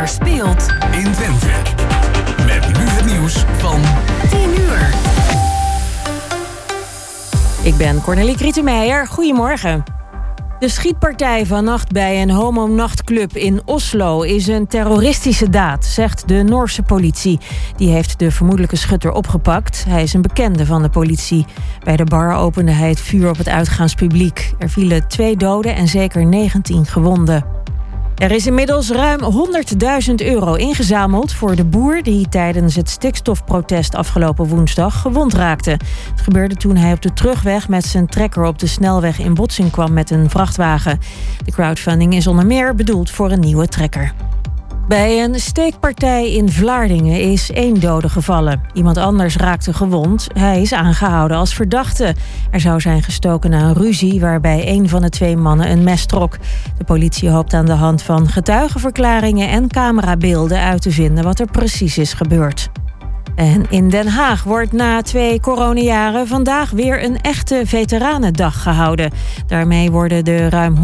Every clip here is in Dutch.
er speelt in Twente. Met nu het nieuws van 10 uur. Ik ben Cornelie Krietenmeijer. Goedemorgen. De schietpartij vannacht bij een homo-nachtclub in Oslo is een terroristische daad, zegt de Noorse politie. Die heeft de vermoedelijke schutter opgepakt. Hij is een bekende van de politie. Bij de bar opende hij het vuur op het uitgaanspubliek. Er vielen twee doden en zeker 19 gewonden. Er is inmiddels ruim 100.000 euro ingezameld voor de boer die tijdens het stikstofprotest afgelopen woensdag gewond raakte. Het gebeurde toen hij op de terugweg met zijn trekker op de snelweg in botsing kwam met een vrachtwagen. De crowdfunding is onder meer bedoeld voor een nieuwe trekker. Bij een steekpartij in Vlaardingen is één dode gevallen. Iemand anders raakte gewond. Hij is aangehouden als verdachte. Er zou zijn gestoken na een ruzie waarbij een van de twee mannen een mes trok. De politie hoopt aan de hand van getuigenverklaringen en camerabeelden uit te vinden wat er precies is gebeurd. En in Den Haag wordt na twee coronajaren vandaag weer een echte veteranendag gehouden. Daarmee worden de ruim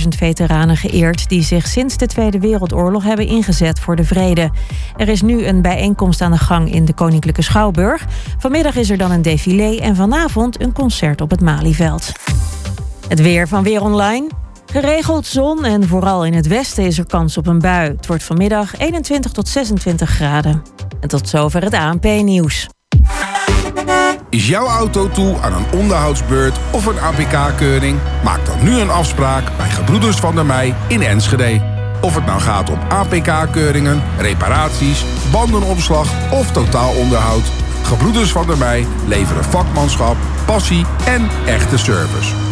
100.000 veteranen geëerd die zich sinds de Tweede Wereldoorlog hebben ingezet voor de vrede. Er is nu een bijeenkomst aan de gang in de Koninklijke Schouwburg. Vanmiddag is er dan een défilé en vanavond een concert op het Malieveld. Het weer van Weer Online. Geregeld zon en vooral in het westen is er kans op een bui. Het wordt vanmiddag 21 tot 26 graden. En tot zover het ANP-nieuws. Is jouw auto toe aan een onderhoudsbeurt of een APK-keuring? Maak dan nu een afspraak bij Gebroeders van der Mei in Enschede. Of het nou gaat om APK-keuringen, reparaties, bandenopslag of totaalonderhoud. Gebroeders van der Mei leveren vakmanschap, passie en echte service.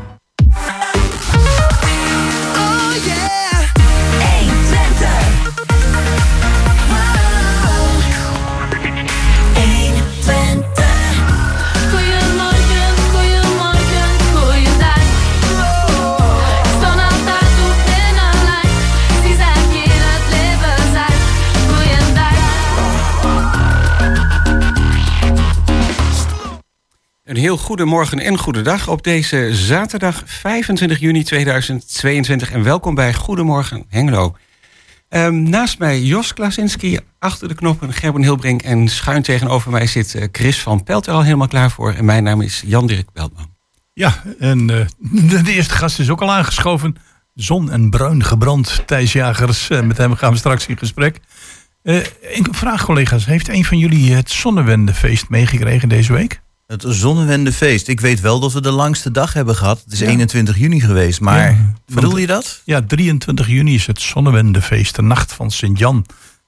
Een heel goedemorgen en goedendag op deze zaterdag 25 juni 2022 en welkom bij Goedemorgen Hengelo. Um, naast mij Jos Klasinski, achter de knoppen Gerben Hilbrink en schuin tegenover mij zit uh, Chris van Pelt er al helemaal klaar voor. En mijn naam is Jan-Dirk Beltman. Ja, en uh, de, eerste gast is ook al aangeschoven. Zon en bruin gebrand, Thijs Jagers. Uh, met hem gaan we straks in gesprek. een vraag collega's, heeft een van jullie het Zonnewendefeest meegekregen deze week? Het Zonnewendefeest. Ik weet wel dat we de langste dag hebben gehad. Het is ja. 21 juni geweest, maar ja, bedoel je dat? Ja, 23 juni is het Zonnewendefeest, de nacht van Sint-Jan.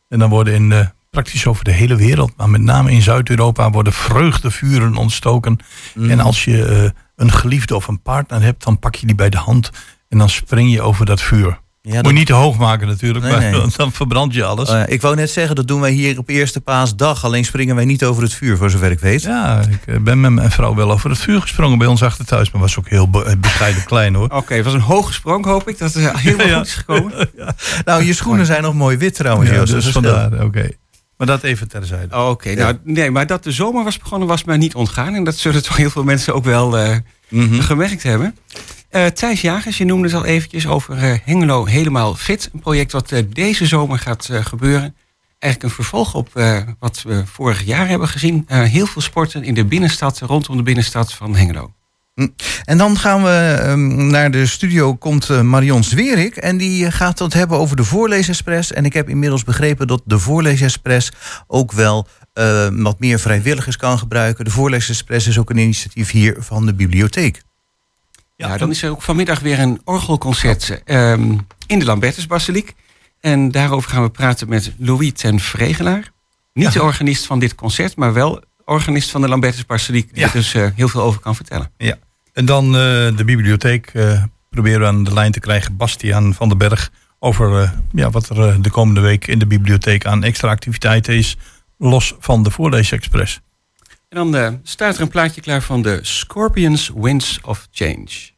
En dan worden in uh, praktisch over de hele wereld, maar met name in Zuid-Europa, worden vreugdevuren ontstoken. Mm. En als je uh, een geliefde of een partner hebt, dan pak je die bij de hand en dan spring je over dat vuur. Ja, Moet je niet te hoog maken natuurlijk, nee, maar nee. dan verbrand je alles. Uh, ik wou net zeggen, dat doen wij hier op eerste paasdag. Alleen springen wij niet over het vuur, voor zover ik weet. Ja, ik ben met mijn vrouw wel over het vuur gesprongen bij ons achter thuis. Maar was ook heel be bescheiden klein hoor. Oké, okay, het was een hoge sprong hoop ik. Dat het helemaal ja. goed is gekomen. ja. Nou, je schoenen zijn nog mooi wit trouwens. Ja, dus vandaar, oké. Okay. Maar dat even terzijde. Oh, oké, nou nee, maar dat de zomer was begonnen was mij niet ontgaan. En dat zullen toch heel veel mensen ook wel uh, mm -hmm. gemerkt hebben. Uh, Thijs Jagers, je noemde het al eventjes over uh, Hengelo Helemaal Fit. Een project wat uh, deze zomer gaat gebeuren. Eigenlijk een vervolg op wat we vorig jaar hebben gezien. heel veel sporten in de binnenstad, rondom de binnenstad van Hengelo. En dan gaan we um, naar de studio, komt Marion Zwerik. En die gaat het hebben over de voorleesexpress. En ik heb inmiddels begrepen dat de voorleesexpress ook wel wat meer vrijwilligers kan gebruiken. De voorleesexpress is ook een initiatief hier van de bibliotheek. Ja, ja dan is er ook vanmiddag weer een orgelconcert um, in de Lambertusbasiliek. En daarover gaan we praten met Louis ten Vregelaar. Niet ja. de organist van dit concert, maar wel organist van de Lambertusbasiliek. Die ja. dus uh, heel veel over kan vertellen. Ja. En dan uh, de bibliotheek uh, proberen we aan de lijn te krijgen Bastiaan van den Berg over eh, ja, wat er eh, de komende week in de bibliotheek aan extra activiteiten is, los van de Voorleesexpress. En dan eh, staat er een plaatje klaar van de Scorpions Winds of Change.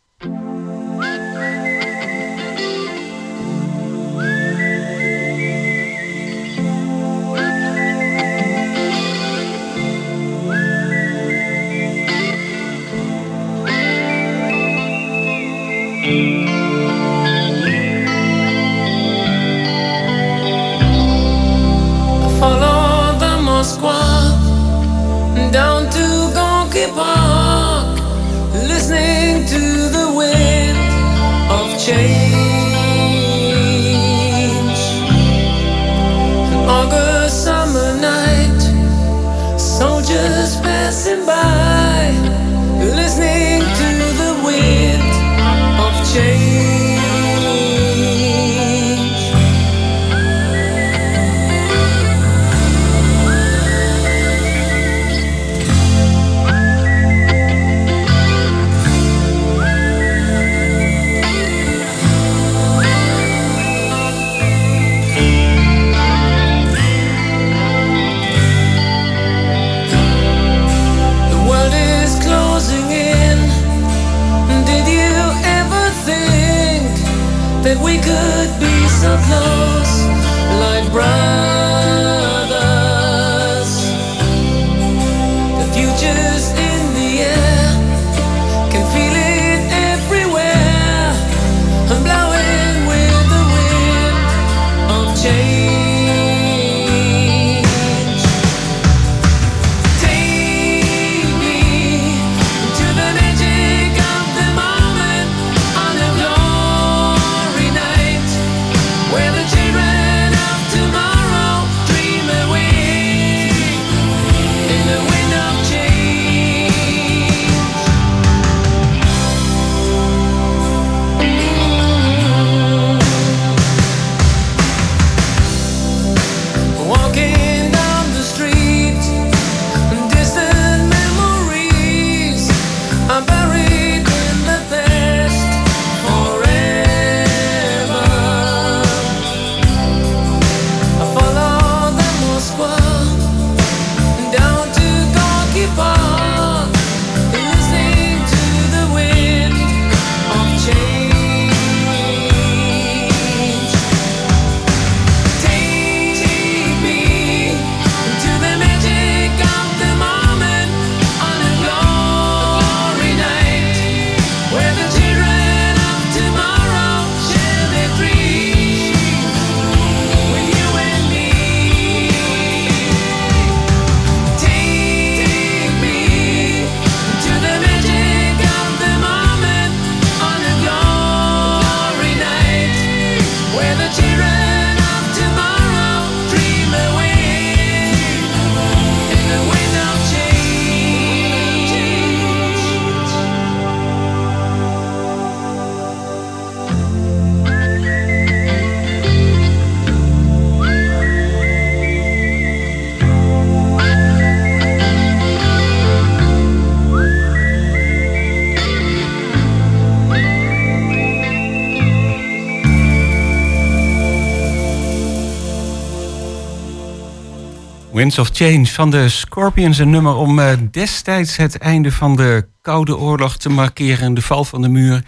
Change. Of Change van de Scorpions. Een nummer om eh, destijds het einde van de Koude Oorlog te markeren. De val van de muur,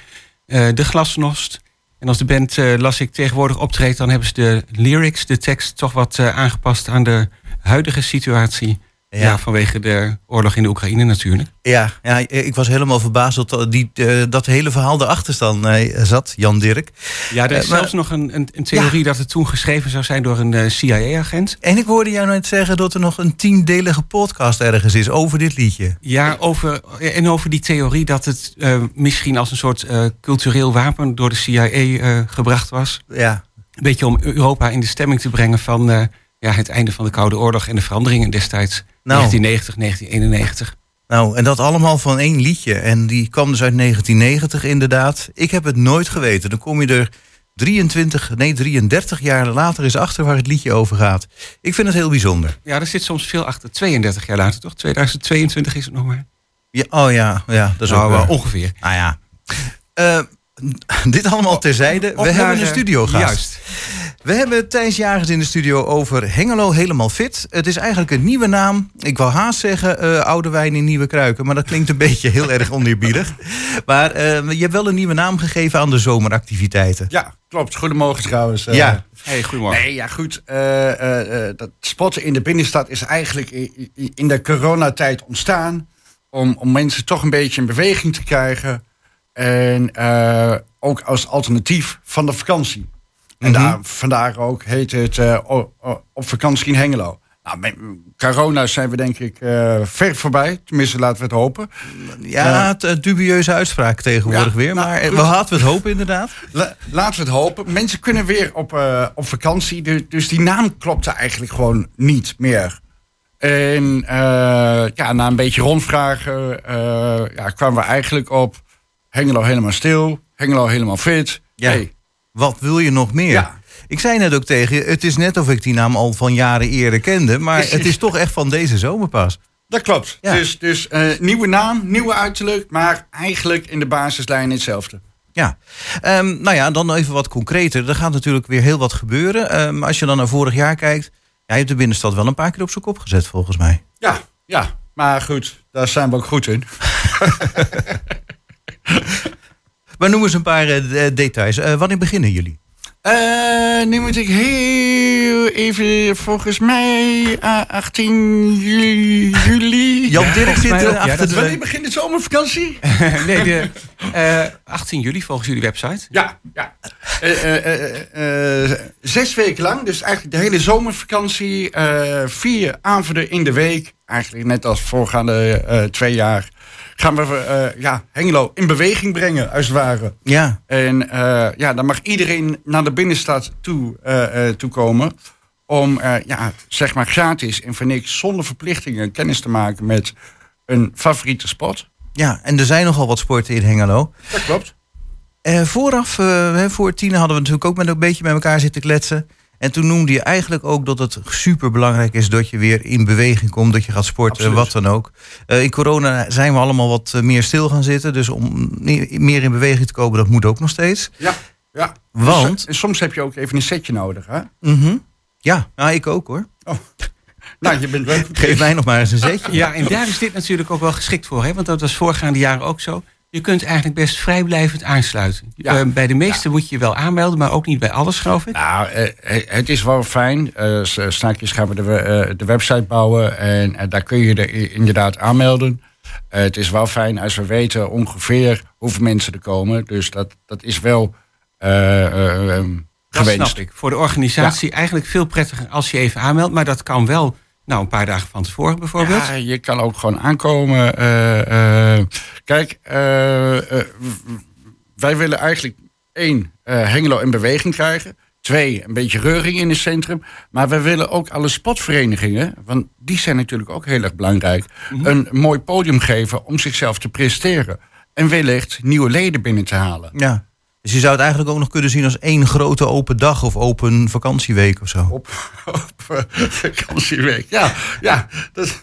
eh, de glasnost. En als de band, eh, las ik, tegenwoordig optreedt... dan hebben ze de lyrics, de tekst, toch wat aangepast aan de huidige situatie. Ja. Ja. vanwege de oorlog in de Oekraïne natuurlijk. Ja, ja, ik was helemaal verbaasd dat die, eh, dat hele verhaal erachter staan, eh, zat, Jan Dirk. Ja, er is Eh, maar- zelfs nog een, een, een theorie dat het toen geschreven zou zijn door een eh, CIA-agent. En ik hoorde jou net zeggen dat er nog een tiendelige podcast ergens is over dit liedje. Ja, over, en over die theorie dat het eh, misschien als een soort eh, cultureel wapen door de CIA eh, gebracht was. Ja, Een beetje om Europa in de stemming te brengen van eh, ja, het einde van de Koude Oorlog en de veranderingen destijds. Nou. 1990, 1991. nou, en dat allemaal van één liedje. En die kwam dus uit 1990 inderdaad. Ik heb het nooit geweten. Dan kom je er 23, nee 33 jaar later eens achter waar het liedje over gaat. Ik vind het heel bijzonder. Ja, er zit soms veel achter. 32 jaar later, toch? 2022 is het nog maar. Ja, oh ja, ja dat is Nou, ook wel waar. ongeveer. Nou ja. Eh, dit allemaal terzijde. Op We hebben een eh, studiogast. Juist. We hebben Thijs Jagers in de studio over Hengelo Helemaal Fit. Het is eigenlijk een nieuwe naam. Ik wou haast zeggen eh, oude wijn in nieuwe kruiken. Maar dat klinkt een beetje heel erg oneerbiedig. Maar eh, je hebt wel een nieuwe naam gegeven aan de zomeractiviteiten. Ja, klopt. Goedemorgen trouwens. eh. Ja. Hey, goedemorgen. Nee, ja goed. Eh, eh, eh, dat spotten in de binnenstad is eigenlijk in de coronatijd ontstaan. Om, om mensen toch een beetje in beweging te krijgen. En eh, ook als alternatief van de vakantie. En Mhm. daar, vandaar ook heet het eh, op vakantie in Hengelo. Nou, met corona zijn we denk ik eh, ver voorbij. Tenminste, laten we het hopen. Ja, het, het dubieuze uitspraak tegenwoordig Ja, weer. nou, Maar eh, goed. we hadden het hopen inderdaad. La- laten we het hopen. Mensen kunnen weer op, eh, op vakantie. Dus, dus die naam klopte eigenlijk gewoon niet meer. En eh, ja, na een beetje rondvragen eh, ja, kwamen we eigenlijk op Hengelo helemaal stil. Hengelo helemaal fit. Ja. Hey, Wat wil je nog meer? Ja. Ik zei net ook tegen je, het is net of ik die naam al van jaren eerder kende. Maar Precies. het is toch echt van deze zomer pas. dat klopt. Ja. Dus, dus eh, nieuwe naam, nieuwe uiterlijk. Maar eigenlijk in de basislijn hetzelfde. Ja, Ehm, nou ja, dan even wat concreter. Er gaat natuurlijk weer heel wat gebeuren. Ehm, als je dan naar vorig jaar kijkt, ja, je hebt de binnenstad wel een paar keer op zijn kop gezet volgens mij. Ja, ja. Maar goed, daar zijn we ook goed in. Maar noem eens een paar eh, de- details. Eh, wanneer beginnen jullie? Eh, nu moet ik heel even, volgens mij, eh, 18 juli. juli. Jan Dirk zit ja, achter de... Wanneer begint de zomervakantie? nee, de, eh, 18 juli volgens jullie website. Ja, ja. Eh, eh, eh, eh, zes weken lang, dus eigenlijk de hele zomervakantie. eh, vier avonden in de week. Eigenlijk net als voorgaande eh, twee jaar. Gaan we eh, ja, Hengelo in beweging brengen, als het ware. Ja, En eh, ja, dan mag iedereen naar de binnenstad toe, eh, toe komen. Om ja, zeg maar gratis en voor niks, zonder verplichtingen, kennis te maken met een favoriete spot. ja, en er zijn nogal wat sporten in Hengelo. Dat klopt. Vooraf, voor tien hadden we natuurlijk ook met een beetje met elkaar zitten kletsen. En toen noemde je eigenlijk ook dat het super belangrijk is dat je weer in beweging komt, dat je gaat sporten, Absoluut. wat dan ook. Eh, in corona zijn we allemaal wat eh, meer stil gaan zitten, dus om meer in beweging te komen, dat moet ook nog steeds. Ja, ja. Want- En soms heb je ook even een setje nodig, hè? Mhm. Ja, nou, ik ook hoor. Nou, je bent wel... Geef mij nog maar eens een zetje. Ja, en daar is dit natuurlijk ook wel geschikt voor. Hè? Want dat was voorgaande jaren ook zo. Je kunt eigenlijk best vrijblijvend aansluiten. Ja. Eh, bij de meeste moet je je wel aanmelden, maar ook niet bij alles, geloof ik. Nou, eh, het is wel fijn. Eh, straks gaan we de, eh, de website bouwen en eh, daar kun je er i- inderdaad aanmelden. Eh, het is wel fijn als we weten ongeveer hoeveel mensen er komen. Dus dat, dat is wel eh, eh, ehm, Dat gewenst. snap ik. Voor de organisatie eigenlijk veel prettiger als je even aanmeldt. Maar dat kan wel nou, een paar dagen van tevoren bijvoorbeeld. Ja, je kan ook gewoon aankomen. eh, eh, kijk, eh, wij willen eigenlijk één, eh, Hengelo in beweging krijgen. Twee, een beetje reuring in het centrum. Maar we willen ook alle sportverenigingen, want die zijn natuurlijk ook heel erg belangrijk, een mooi podium geven om zichzelf te presteren. En wellicht nieuwe leden binnen te halen. Ja. Dus je zou het eigenlijk ook nog kunnen zien als één grote open dag of open vakantieweek of zo. Op, op eh, vakantieweek. Ja, ja, dat,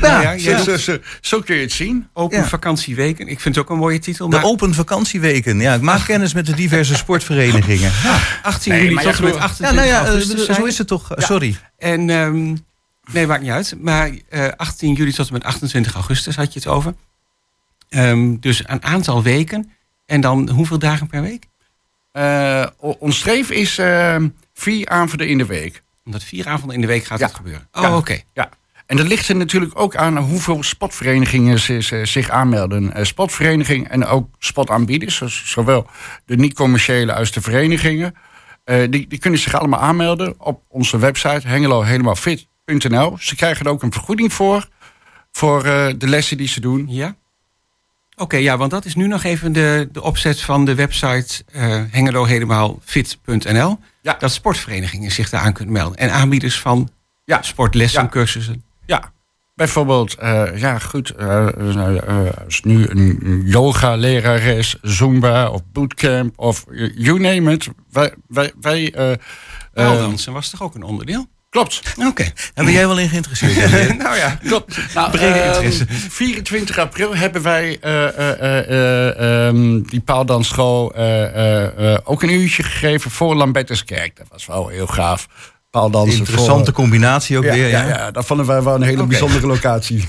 Nou ja, zo, ja. zo, zo, zo kun je het zien. Open Ja. vakantieweken. Ik vind het ook een mooie titel. De open vakantieweken. Ja, ik maak kennis met de diverse sportverenigingen. 18 Nee, juli tot en met goed. 28 Ja, nou ja, eh, zo is het toch. Sorry. En ehm, nee, maakt niet uit. Maar eh 18 juli tot en met 28 augustus had je het over. Ehm, dus een aantal weken. En dan hoeveel dagen per week? O- ons streef is eh, vier avonden in de week. Omdat vier avonden in de week gaat Ja. het gebeuren. Oh, Ja. oké. Ja. En dat ligt er natuurlijk ook aan hoeveel spotverenigingen zich aanmelden. Eh, spotvereniging en ook spotaanbieders, zo- zowel de niet-commerciële als de verenigingen. eh, die, die kunnen zich allemaal aanmelden op onze website hengelohelemaal.fit.nl. Ze krijgen er ook een vergoeding voor, voor de lessen die ze doen. Ja. Oké, ja, want dat is nu nog even de, de opzet van de website eh hengelohelemaal.fit.nl. Ja. Dat sportverenigingen zich daar aan kunnen melden. En aanbieders van Ja. sportlessen, Ja. cursussen. Ja, bijvoorbeeld, eh, ja goed, eh, eh, als nu een yoga-lerares, Zumba of bootcamp of you name it. Wij, wij, wij Paaldansen was toch ook een onderdeel? Klopt. Oké. Daar ben jij wel in geïnteresseerd. nou ja, Klopt. Nou, Brede ehm, interesse. 24 april hebben wij eh, eh, eh, eh, ehm, die paaldansschool eh, eh, eh, ook een uurtje gegeven voor Lambertuskerk. Dat was wel heel gaaf. Paaldansen Interessante voor, combinatie ook ja, weer. ja, Ja, ja, dat vonden wij wel een hele bijzondere locatie.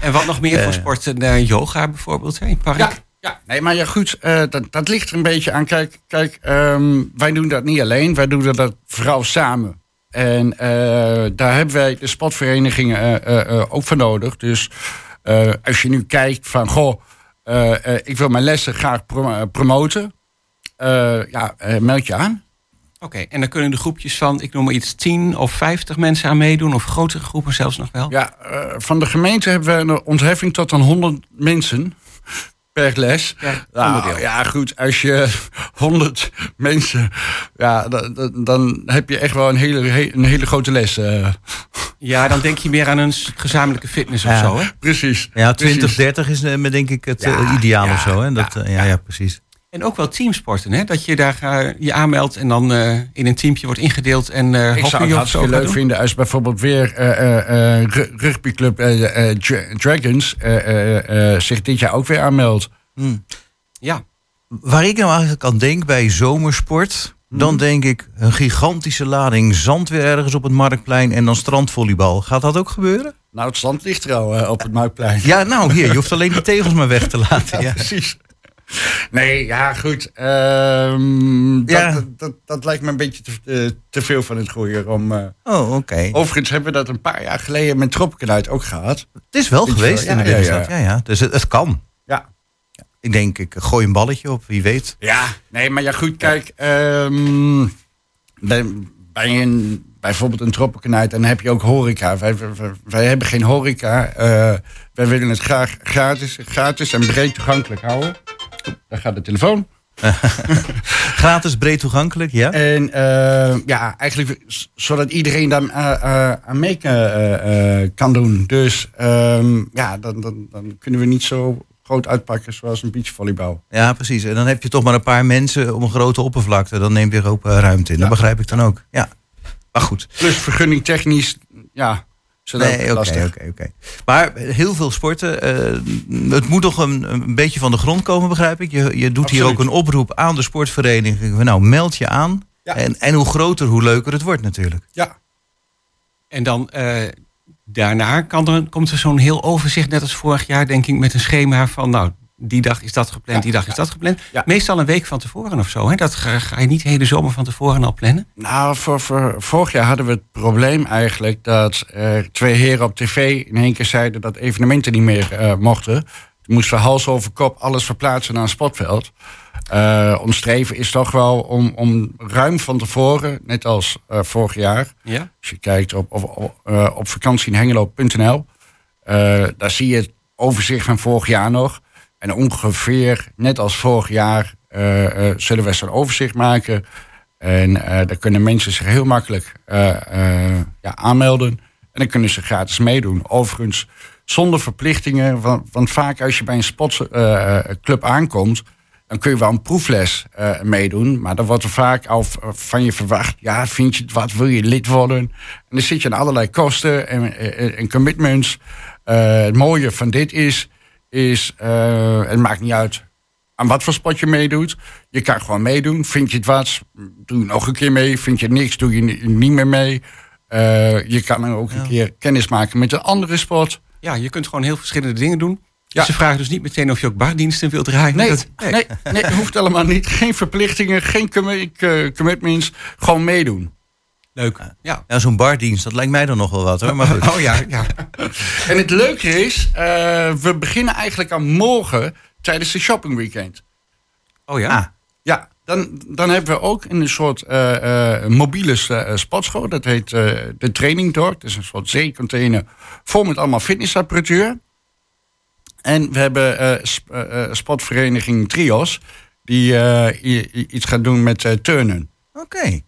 En wat nog meer voor sporten? Eh, yoga bijvoorbeeld, hè, in het park? Ja, ja, nee, maar ja, goed, eh, dat, dat ligt er een beetje aan. Kijk, kijk ehm, wij doen dat niet alleen, wij doen dat vooral samen. En eh, daar hebben wij de sportverenigingen eh, eh, ook voor nodig. Dus als je nu kijkt van, goh, ik wil mijn lessen graag pro- promoten. ja, meld je aan. Oké, en dan kunnen de groepjes van, ik noem maar iets, 10 of 50 mensen aan meedoen, of grotere groepen zelfs nog wel? Ja, van de gemeente hebben we een ontheffing tot aan 100 mensen per les. Per Nou, ja, goed, als je 100 mensen, ja, dan, dan, dan heb je echt wel een hele, he- een hele grote les. eh. Ja, dan denk je meer aan een gezamenlijke fitness of Ja. zo, hè? precies. ja precies. 20, 30 is eh, denk ik het eh, Ja, ideaal ja, of zo. Hè? Dat, ja, ja, ja, precies. En ook wel teamsporten, hè? Dat je daar eh, je aanmeldt en dan eh, in een teampje wordt ingedeeld en eh Ik zou hockey het of zo hartstikke leuk doen. vinden als bijvoorbeeld weer eh, eh, eh, ru- rugbyclub Dra- Dragons zich dit jaar ook weer aanmeldt. Ja, Waar ik nou eigenlijk aan denk bij zomersport... Mhm. dan denk ik een gigantische lading zand weer ergens op het Marktplein... en dan strandvolleybal. Gaat dat ook gebeuren? Nou, het stand ligt er al op het Marktplein. Ja, nou hier, je hoeft alleen die tegels maar weg te laten. Ja. Precies. Nee, ja, goed. Ehm, dat, Ja. Dat, dat, dat lijkt me een beetje te, te, te veel van het gooien. Om, eh, Oh, oké. Overigens hebben we dat een paar jaar geleden met Tropicanight ook gehad. Het is wel geweest wel, in de ja, ja, binnenstad. Ja, ja. Dus het, het kan. Ja. Ik denk, ik gooi een balletje op, wie weet. Ja, nee, maar ja, goed, kijk. ehm, bij, bij een, bijvoorbeeld een Tropicanight, dan heb je ook horeca. Wij, wij, wij hebben geen horeca. eh, wij willen het graag gratis, gratis en breed toegankelijk houden. Daar gaat de telefoon. Gratis, breed toegankelijk, ja. En eh, ja, eigenlijk zodat iedereen daar eh, eh, aan mee kan doen. Dus ehm, ja, dan, dan, dan kunnen we niet zo groot uitpakken zoals een beachvolleybal. Ja, precies. En dan heb je toch maar een paar mensen op een grote oppervlakte. Dan neem je er ook ruimte in. Dat begrijp ik dan ook. Ja. Maar goed. Plus vergunning technisch, ja, Nee, oké, oké, oké. Maar heel veel sporten. eh, het moet toch een, een beetje van de grond komen, begrijp ik. Je, je doet hier ook een oproep aan de sportvereniging. Nou, meld je aan. Ja. En, en hoe groter, hoe leuker het wordt natuurlijk. Ja, en dan eh, daarna kan er, komt er zo'n heel overzicht, net als vorig jaar, denk ik, met een schema van, nou, die dag is dat gepland, Ja, die dag ja. is dat gepland. Ja. Meestal een week van tevoren of zo, hè? Dat ga, ga je niet de hele zomer van tevoren al plannen. nou, voor, voor, vorig jaar hadden we het probleem eigenlijk dat twee heren op tv in één keer zeiden dat evenementen niet meer eh, mochten. Toen moesten we hals over kop alles verplaatsen naar een sportveld. Eh ons streven is toch wel om, om ruim van tevoren, net als eh, vorig jaar, Ja. Als je kijkt op, op, op, op vakantieinhengelo.nl, eh daar zie je het overzicht van vorig jaar nog. En ongeveer, net als vorig jaar, eh, eh, zullen we zo'n overzicht maken. En eh daar kunnen mensen zich heel makkelijk ja, aanmelden. En dan kunnen ze gratis meedoen. Overigens, zonder verplichtingen. Want, vaak als je bij een sportclub aankomt, dan kun je wel een proefles meedoen. Maar dan wordt er vaak al van je verwacht. Ja, vind je het wat? Wil je lid worden? En dan zit je aan allerlei kosten en, en, en commitments. Het mooie van dit is, is eh, het maakt niet uit aan wat voor sport je meedoet. Je kan gewoon meedoen. Vind je het wat? Doe je nog een keer mee. Vind je niks? Doe je ni- niet meer mee. Eh, je kan dan ook een keer kennis maken met een andere sport. Ja, je kunt gewoon heel verschillende dingen doen. Ja. Ze vragen dus niet meteen of je ook bardiensten wilt draaien. Nee, Dat- nee, nee, hoeft helemaal niet. Geen verplichtingen, geen eh, commitments. Gewoon meedoen. Leuk. Ja. Ja, zo'n bardienst, dat lijkt mij dan nog wel wat hoor. Maar goed. Oh ja, ja. En het leuke is, eh, we beginnen eigenlijk aan morgen tijdens de shoppingweekend. Oh ja. Ah. Ja, dan, dan hebben we ook een soort eh, eh, mobiele uh, sportschool. Dat heet eh, de Training Dog. Dat is een soort zeecontainer vol met allemaal fitnessapparatuur. En we hebben eh, sp- sportvereniging Trios. Die eh, iets gaat doen met turnen. Oké.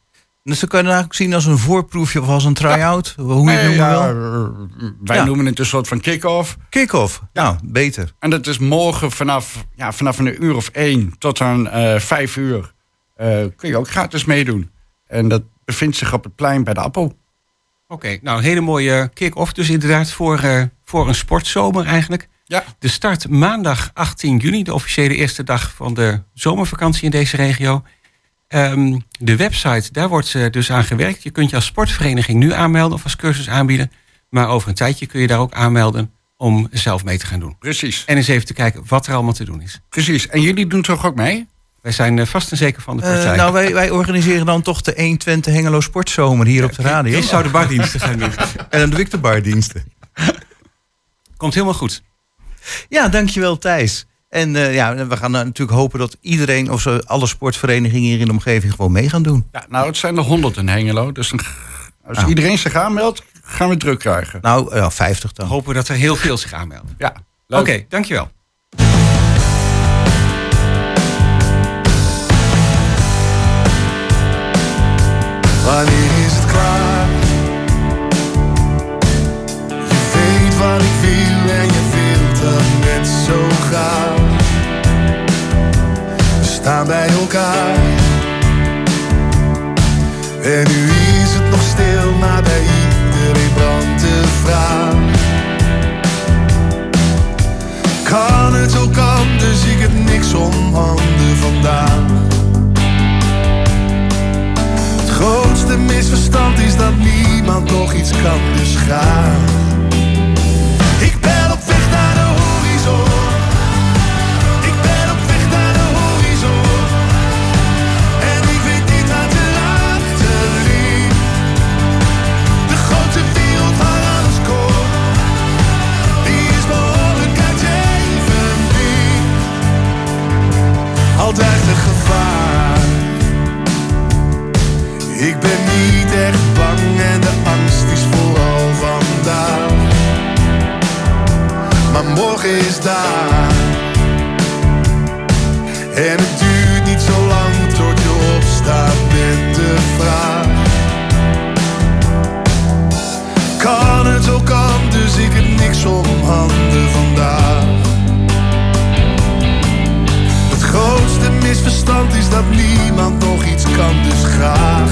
Dus je het eigenlijk zien als een voorproefje of als een try-out. Hoe je het Nee, ja, wil. eh, wij Ja. noemen het een soort van kick-off. Kick-off. Nou, beter. En dat is morgen vanaf, ja, vanaf een uur of één tot aan eh, vijf uur. eh, kun je ook gratis meedoen. En dat bevindt zich op het plein bij de Appel. Oké, nou een hele mooie kick-off dus inderdaad voor, eh, voor een sportzomer eigenlijk. Ja. De start maandag 18 juni, de officiële eerste dag van de zomervakantie in deze regio. Ehm, de website, daar wordt eh, dus aan gewerkt. Je kunt je als sportvereniging nu aanmelden of als cursus aanbieden. Maar over een tijdje kun je daar ook aanmelden om zelf mee te gaan doen. Precies. En eens even te kijken wat er allemaal te doen is. Precies. En jullie doen toch ook mee? Wij zijn eh, vast en zeker van de Eh, partij. nou, wij, wij organiseren dan toch de 120 Hengelo Sportzomer hier op de radio. Ik zou de bardiensten gaan doen. En dan doe ik de bardiensten. Komt helemaal goed. Ja, dankjewel Thijs. En eh, ja, we gaan eh, natuurlijk hopen dat iedereen of zo, alle sportverenigingen hier in de omgeving gewoon mee gaan doen. Ja, nou, het zijn er 100 in Hengelo. Dus als Nou. iedereen zich aanmeldt, gaan we druk krijgen. Nou, ja, 50 dan. Hopen dat er heel veel zich aanmelden. Ja. Oké, dankjewel. Wanneer is het klaar? Je weet wat ik wil en zo graag. We staan bij elkaar. En nu is het nog stil, maar bij iedereen brandt de vraag. Kan het ook anders? Ik heb niks om handen vandaag. Het grootste misverstand is dat niemand nog iets kan, dus. Is daar. En het duurt niet zo lang tot je opstaat met de vraag. Kan het ook anders? Ik heb niks om handen vandaag. Het grootste misverstand is dat niemand nog iets kan, dus graag.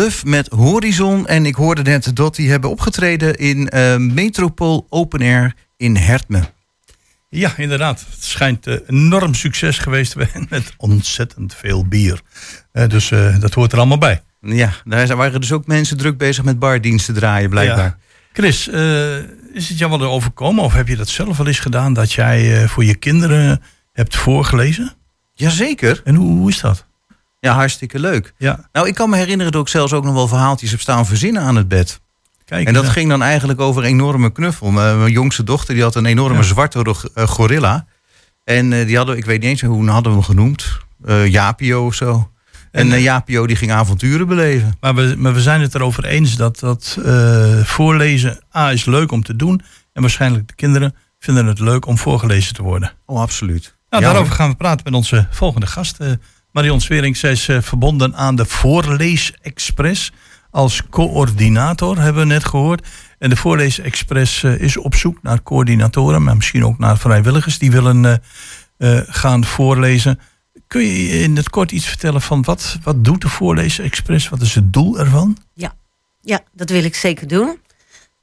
Bluff met Horizon. En ik hoorde net dat die hebben opgetreden in eh, Metropool Open Air in Hertme. Ja, inderdaad. Het schijnt eh, enorm succes geweest te zijn met ontzettend veel bier. Eh, dus dat hoort er allemaal bij. Ja, daar waren dus ook mensen druk bezig met bardiensten draaien, blijkbaar. Ja. Chris, is het jou wel overkomen of heb je dat zelf wel eens gedaan dat jij voor je kinderen hebt voorgelezen? Jazeker. En hoe, hoe is dat? Ja, hartstikke leuk. Ja. Nou, ik kan me herinneren dat ik zelfs ook nog wel verhaaltjes heb staan verzinnen aan het bed. Kijk, en dat ja. ging dan eigenlijk over een enorme knuffel. Mijn, mijn jongste dochter die had een enorme Ja. zwarte eh, gorilla. En eh, die hadden, ik weet niet eens hoe hadden we hem genoemd. Eh Japio of zo. En eh, Jaapio die ging avonturen beleven. Maar we, maar we zijn het erover eens dat, dat eh, voorlezen A is leuk om te doen. En waarschijnlijk de kinderen vinden het leuk om voorgelezen te worden. Oh, absoluut. Nou, Ja, daarover gaan we praten met onze volgende gast. Marion Swering, zij is eh, verbonden aan de Voorleesexpress. Als coördinator hebben we net gehoord. En de Voorleesexpress eh, is op zoek naar coördinatoren, maar misschien ook naar vrijwilligers die willen eh, gaan voorlezen. Kun je in het kort iets vertellen van wat, wat doet de Voorleesexpress? Wat is het doel ervan? Ja, ja dat wil ik zeker doen.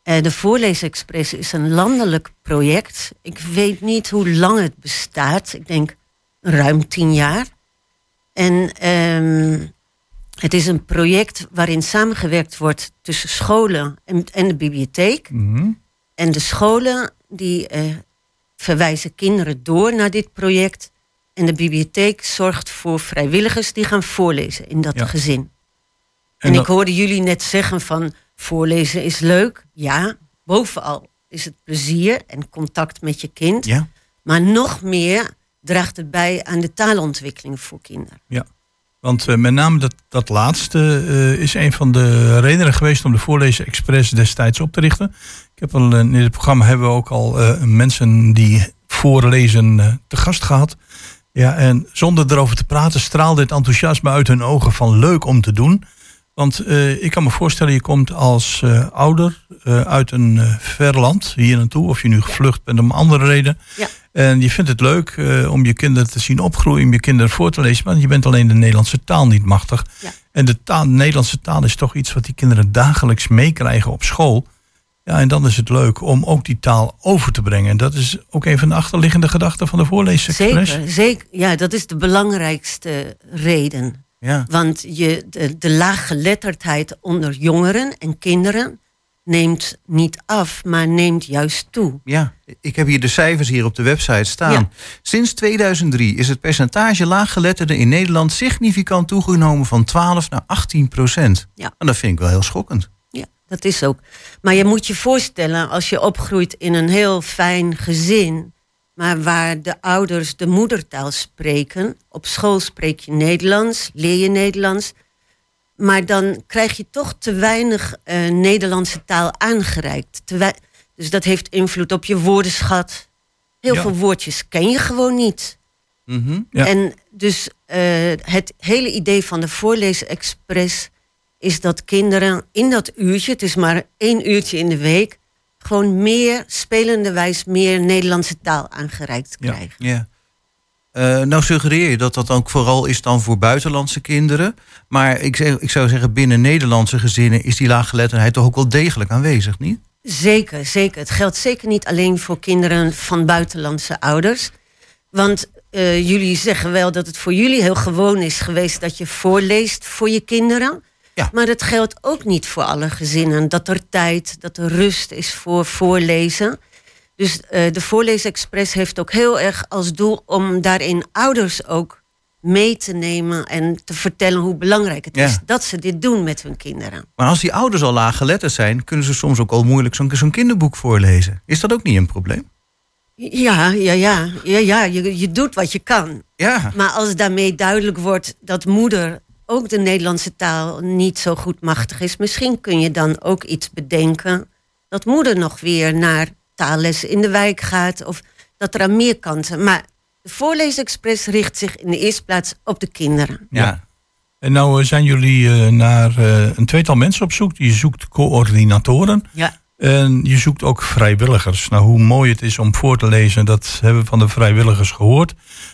De Voorleesexpress is een landelijk project. Ik weet niet hoe lang het bestaat. Ik denk ruim tien jaar. En ehm, het is een project waarin samengewerkt wordt tussen scholen en, en de bibliotheek. En de scholen die eh, verwijzen kinderen door naar dit project. En de bibliotheek zorgt voor vrijwilligers die gaan voorlezen in dat Ja. gezin. En ik hoorde jullie net zeggen van voorlezen is leuk. Ja, bovenal is het plezier en contact met je kind. Ja. Maar nog meer draagt het bij aan de taalontwikkeling voor kinderen. Ja, want eh, met name dat, dat laatste eh, is een van de redenen geweest om de Voorlezen Express destijds op te richten. Ik heb al, eh, in dit programma hebben we ook al mensen die voorlezen te gast gehad. Ja, en zonder erover te praten straalde het enthousiasme uit hun ogen van leuk om te doen. Want eh, ik kan me voorstellen, je komt als eh, ouder eh, uit een ver land hier naartoe. Of je nu gevlucht bent om andere reden. Ja. En je vindt het leuk om je kinderen te zien opgroeien, om je kinderen voor te lezen. Maar je bent alleen de Nederlandse taal niet machtig. Ja. En de, taal, de Nederlandse taal is toch iets wat die kinderen dagelijks meekrijgen op school. Ja, en dan is het leuk om ook die taal over te brengen. En dat is ook een van de achterliggende gedachten van de Voorleesexpress. Zeker, zeker. Ja, dat is de belangrijkste reden. Ja. Want je, de, de laaggeletterdheid onder jongeren en kinderen neemt niet af, maar neemt juist toe. Ja, ik heb hier de cijfers hier op de website staan. Ja. Sinds 2003 is het percentage laaggeletterden in Nederland significant toegenomen van 12 naar 18 procent. Ja. En dat vind ik wel heel schokkend. Ja, dat is ook. Maar je moet je voorstellen, als je opgroeit in een heel fijn gezin, maar waar de ouders de moedertaal spreken, op school spreek je Nederlands, leer je Nederlands, maar dan krijg je toch te weinig eh, Nederlandse taal aangereikt. Te dus dat heeft invloed op je woordenschat. Heel Ja. veel woordjes ken je gewoon niet. Ja. En dus eh, het hele idee van de Voorleesexpress is dat kinderen in dat uurtje, het is maar één uurtje in de week, gewoon meer, spelenderwijs meer Nederlandse taal aangereikt krijgen. Ja. Eh, nou suggereer je dat dat ook vooral is dan voor buitenlandse kinderen. Maar ik, ik zou zeggen, binnen Nederlandse gezinnen is die laaggeletterdheid toch ook wel degelijk aanwezig, niet? Zeker, zeker. Het geldt zeker niet alleen voor kinderen van buitenlandse ouders. Want eh, jullie zeggen wel dat het voor jullie heel gewoon is geweest dat je voorleest voor je kinderen. Ja. Maar het geldt ook niet voor alle gezinnen. Dat er tijd, dat er rust is voor voorlezen. Dus eh, de Voorleesexpress heeft ook heel erg als doel om daarin ouders ook mee te nemen en te vertellen hoe belangrijk het Ja. is dat ze dit doen met hun kinderen. Maar als die ouders al laaggeletterd zijn, kunnen ze soms ook al moeilijk zo'n zo'n kinderboek voorlezen. Is dat ook niet een probleem? Ja, ja, ja, ja, ja. Je, je doet wat je kan. Ja. Maar als daarmee duidelijk wordt dat moeder ook de Nederlandse taal niet zo goed machtig is, misschien kun je dan ook iets bedenken dat moeder nog weer naar taallessen in de wijk gaat of dat er aan meer kanten. Maar de Voorleesexpress richt zich in de eerste plaats op de kinderen. Ja. En nou eh, zijn jullie eh, naar eh, een tweetal mensen op zoek. Je zoekt coördinatoren. Ja. En je zoekt ook vrijwilligers. Nou, hoe mooi het is om voor te lezen, dat hebben we van de vrijwilligers gehoord.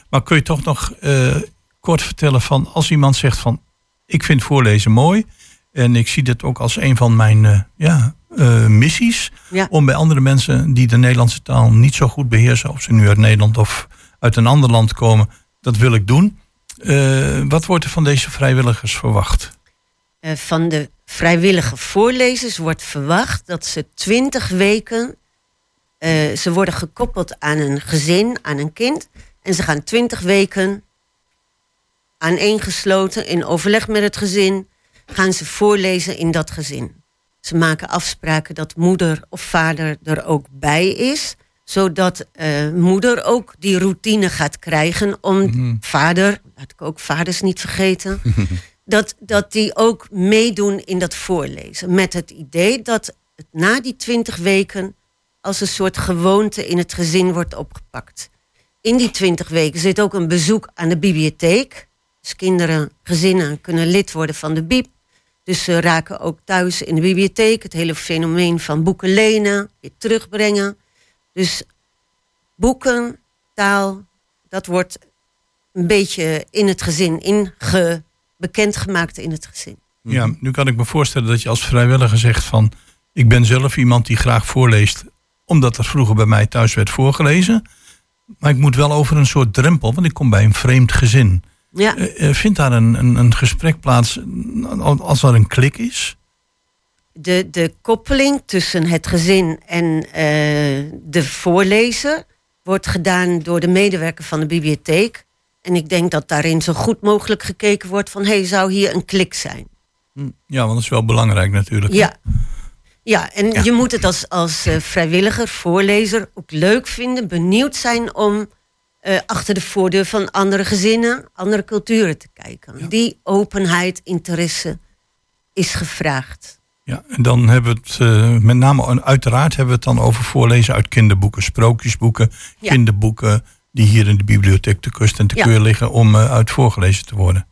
Maar kun je toch nog eh, kort vertellen van als iemand zegt van ik vind voorlezen mooi. En ik zie dit ook als een van mijn eh, ja, eh, missies. Ja. Om bij andere mensen die de Nederlandse taal niet zo goed beheersen, of ze nu uit Nederland of uit een ander land komen, dat wil ik doen. Eh, wat wordt er van deze vrijwilligers verwacht? Van de vrijwillige voorlezers wordt verwacht dat ze twintig weken. ze worden gekoppeld aan een gezin, aan een kind. En ze gaan twintig weken aaneengesloten in overleg met het gezin. gaan ze voorlezen in dat gezin. Ze maken afspraken dat moeder of vader er ook bij is. Zodat eh, moeder ook die routine gaat krijgen om Mhm. vader, laat ik ook vaders niet vergeten, dat, dat die ook meedoen in dat voorlezen. Met het idee dat het na die twintig weken als een soort gewoonte in het gezin wordt opgepakt. In die twintig weken zit ook een bezoek aan de bibliotheek. Dus kinderen, gezinnen kunnen lid worden van de bib. Dus ze raken ook thuis in de bibliotheek. Het hele fenomeen van boeken lenen, weer terugbrengen. Dus boeken, taal, dat wordt een beetje in het gezin inge, bekendgemaakt in het gezin. Ja, nu kan ik me voorstellen dat je als vrijwilliger zegt van... ik ben zelf iemand die graag voorleest... omdat er vroeger bij mij thuis werd voorgelezen. Maar ik moet wel over een soort drempel, want ik kom bij een vreemd gezin. Ja. Eh, eh, vindt daar een, een, een gesprek plaats als er een klik is? de, de koppeling tussen het gezin en eh, de voorlezer wordt gedaan door de medewerker van de bibliotheek. En ik denk dat daarin zo goed mogelijk gekeken wordt van, hey, zou hier een klik zijn? Ja, want dat is wel belangrijk natuurlijk. Ja. Ja, en je moet het als, als vrijwilliger, voorlezer ook leuk vinden, benieuwd zijn om eh, achter de voordeur van andere gezinnen, andere culturen te kijken. Die openheid, interesse is gevraagd. Ja, en dan hebben we het eh, met name, uiteraard hebben we het dan over voorlezen uit kinderboeken, sprookjesboeken, Ja. kinderboeken die hier in de bibliotheek te kust en te Ja. keur liggen om eh, uit voorgelezen te worden.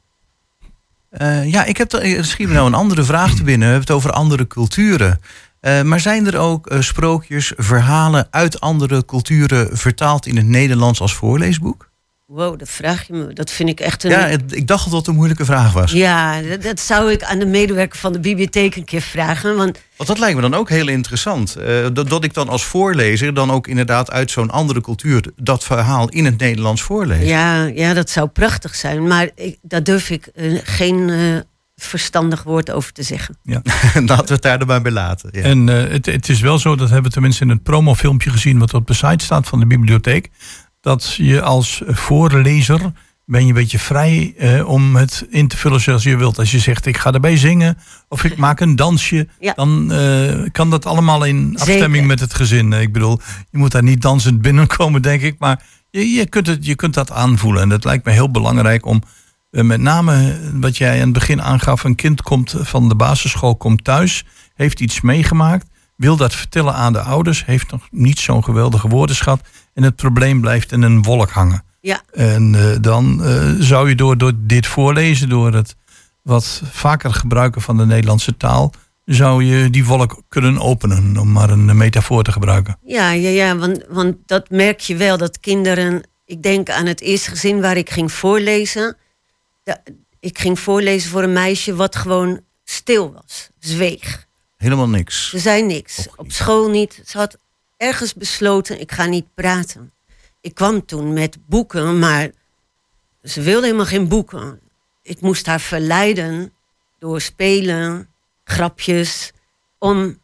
Eh, ja, ik heb er er schiet me nou een andere vraag te binnen. We hebben het over andere culturen. Eh, maar zijn er ook eh, sprookjes, verhalen uit andere culturen vertaald in het Nederlands als voorleesboek? Wow, dat vraag je me. Dat vind ik echt een. Ja, het- ik dacht dat dat een moeilijke vraag was. Ja, dat, dat zou ik aan de medewerker van de bibliotheek een keer vragen. Want Want dat lijkt me dan ook heel interessant. Eh, dat, dat ik dan als voorlezer dan ook inderdaad uit zo'n andere cultuur dat verhaal in het Nederlands voorlees. ja, ja, dat zou prachtig zijn. Maar ik, daar durf ik geen verstandig woord over te zeggen. Ja. Laten we het daar dan maar bij laten. Ja. En eh, het, het is wel zo, dat hebben we tenminste in het promofilmpje gezien, wat op de site staat van de bibliotheek, dat je als voorlezer ben je een beetje vrij eh, om het in te vullen zoals je wilt. Als je zegt, ik ga erbij zingen of ik maak een dansje, Ja. dan eh, kan dat allemaal in afstemming Zeker. met het gezin. Ik bedoel, je moet daar niet dansend binnenkomen, denk ik, maar je, je, kunt, het, je kunt dat aanvoelen. En dat lijkt me heel belangrijk om met name eh, wat jij aan het begin aangaf, een kind komt van de basisschool, komt thuis, heeft iets meegemaakt, wil dat vertellen aan de ouders, heeft nog niet zo'n geweldige woordenschat en het probleem blijft in een wolk hangen. Ja, En eh, dan eh, zou je door, door dit voorlezen, door het wat vaker gebruiken van de Nederlandse taal, zou je die wolk kunnen openen, om maar een metafoor te gebruiken. ja, ja, ja want, want dat merk je wel dat kinderen. Ik denk aan het eerste gezin waar ik ging voorlezen. Ik ging voorlezen voor een meisje wat gewoon stil was, zweeg. Helemaal niks. Ze zei niks. Op school niet. Ze had ergens besloten, ik ga niet praten. Ik kwam toen met boeken, maar ze wilde helemaal geen boeken. Ik moest haar verleiden door spelen, grapjes, om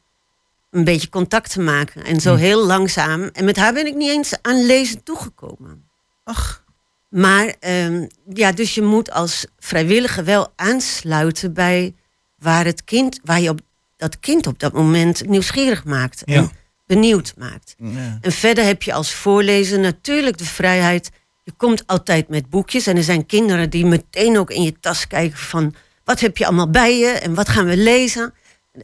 een beetje contact te maken. En zo heel langzaam. En met haar ben ik niet eens aan lezen toegekomen. Ach. Maar ehm, ja, dus je moet als vrijwilliger wel aansluiten bij waar het kind, waar je op dat kind op dat moment nieuwsgierig maakt en Ja. benieuwd maakt. Ja. En verder heb je als voorlezer natuurlijk de vrijheid. Je komt altijd met boekjes en er zijn kinderen die meteen ook in je tas kijken van wat heb je allemaal bij je en wat gaan we lezen.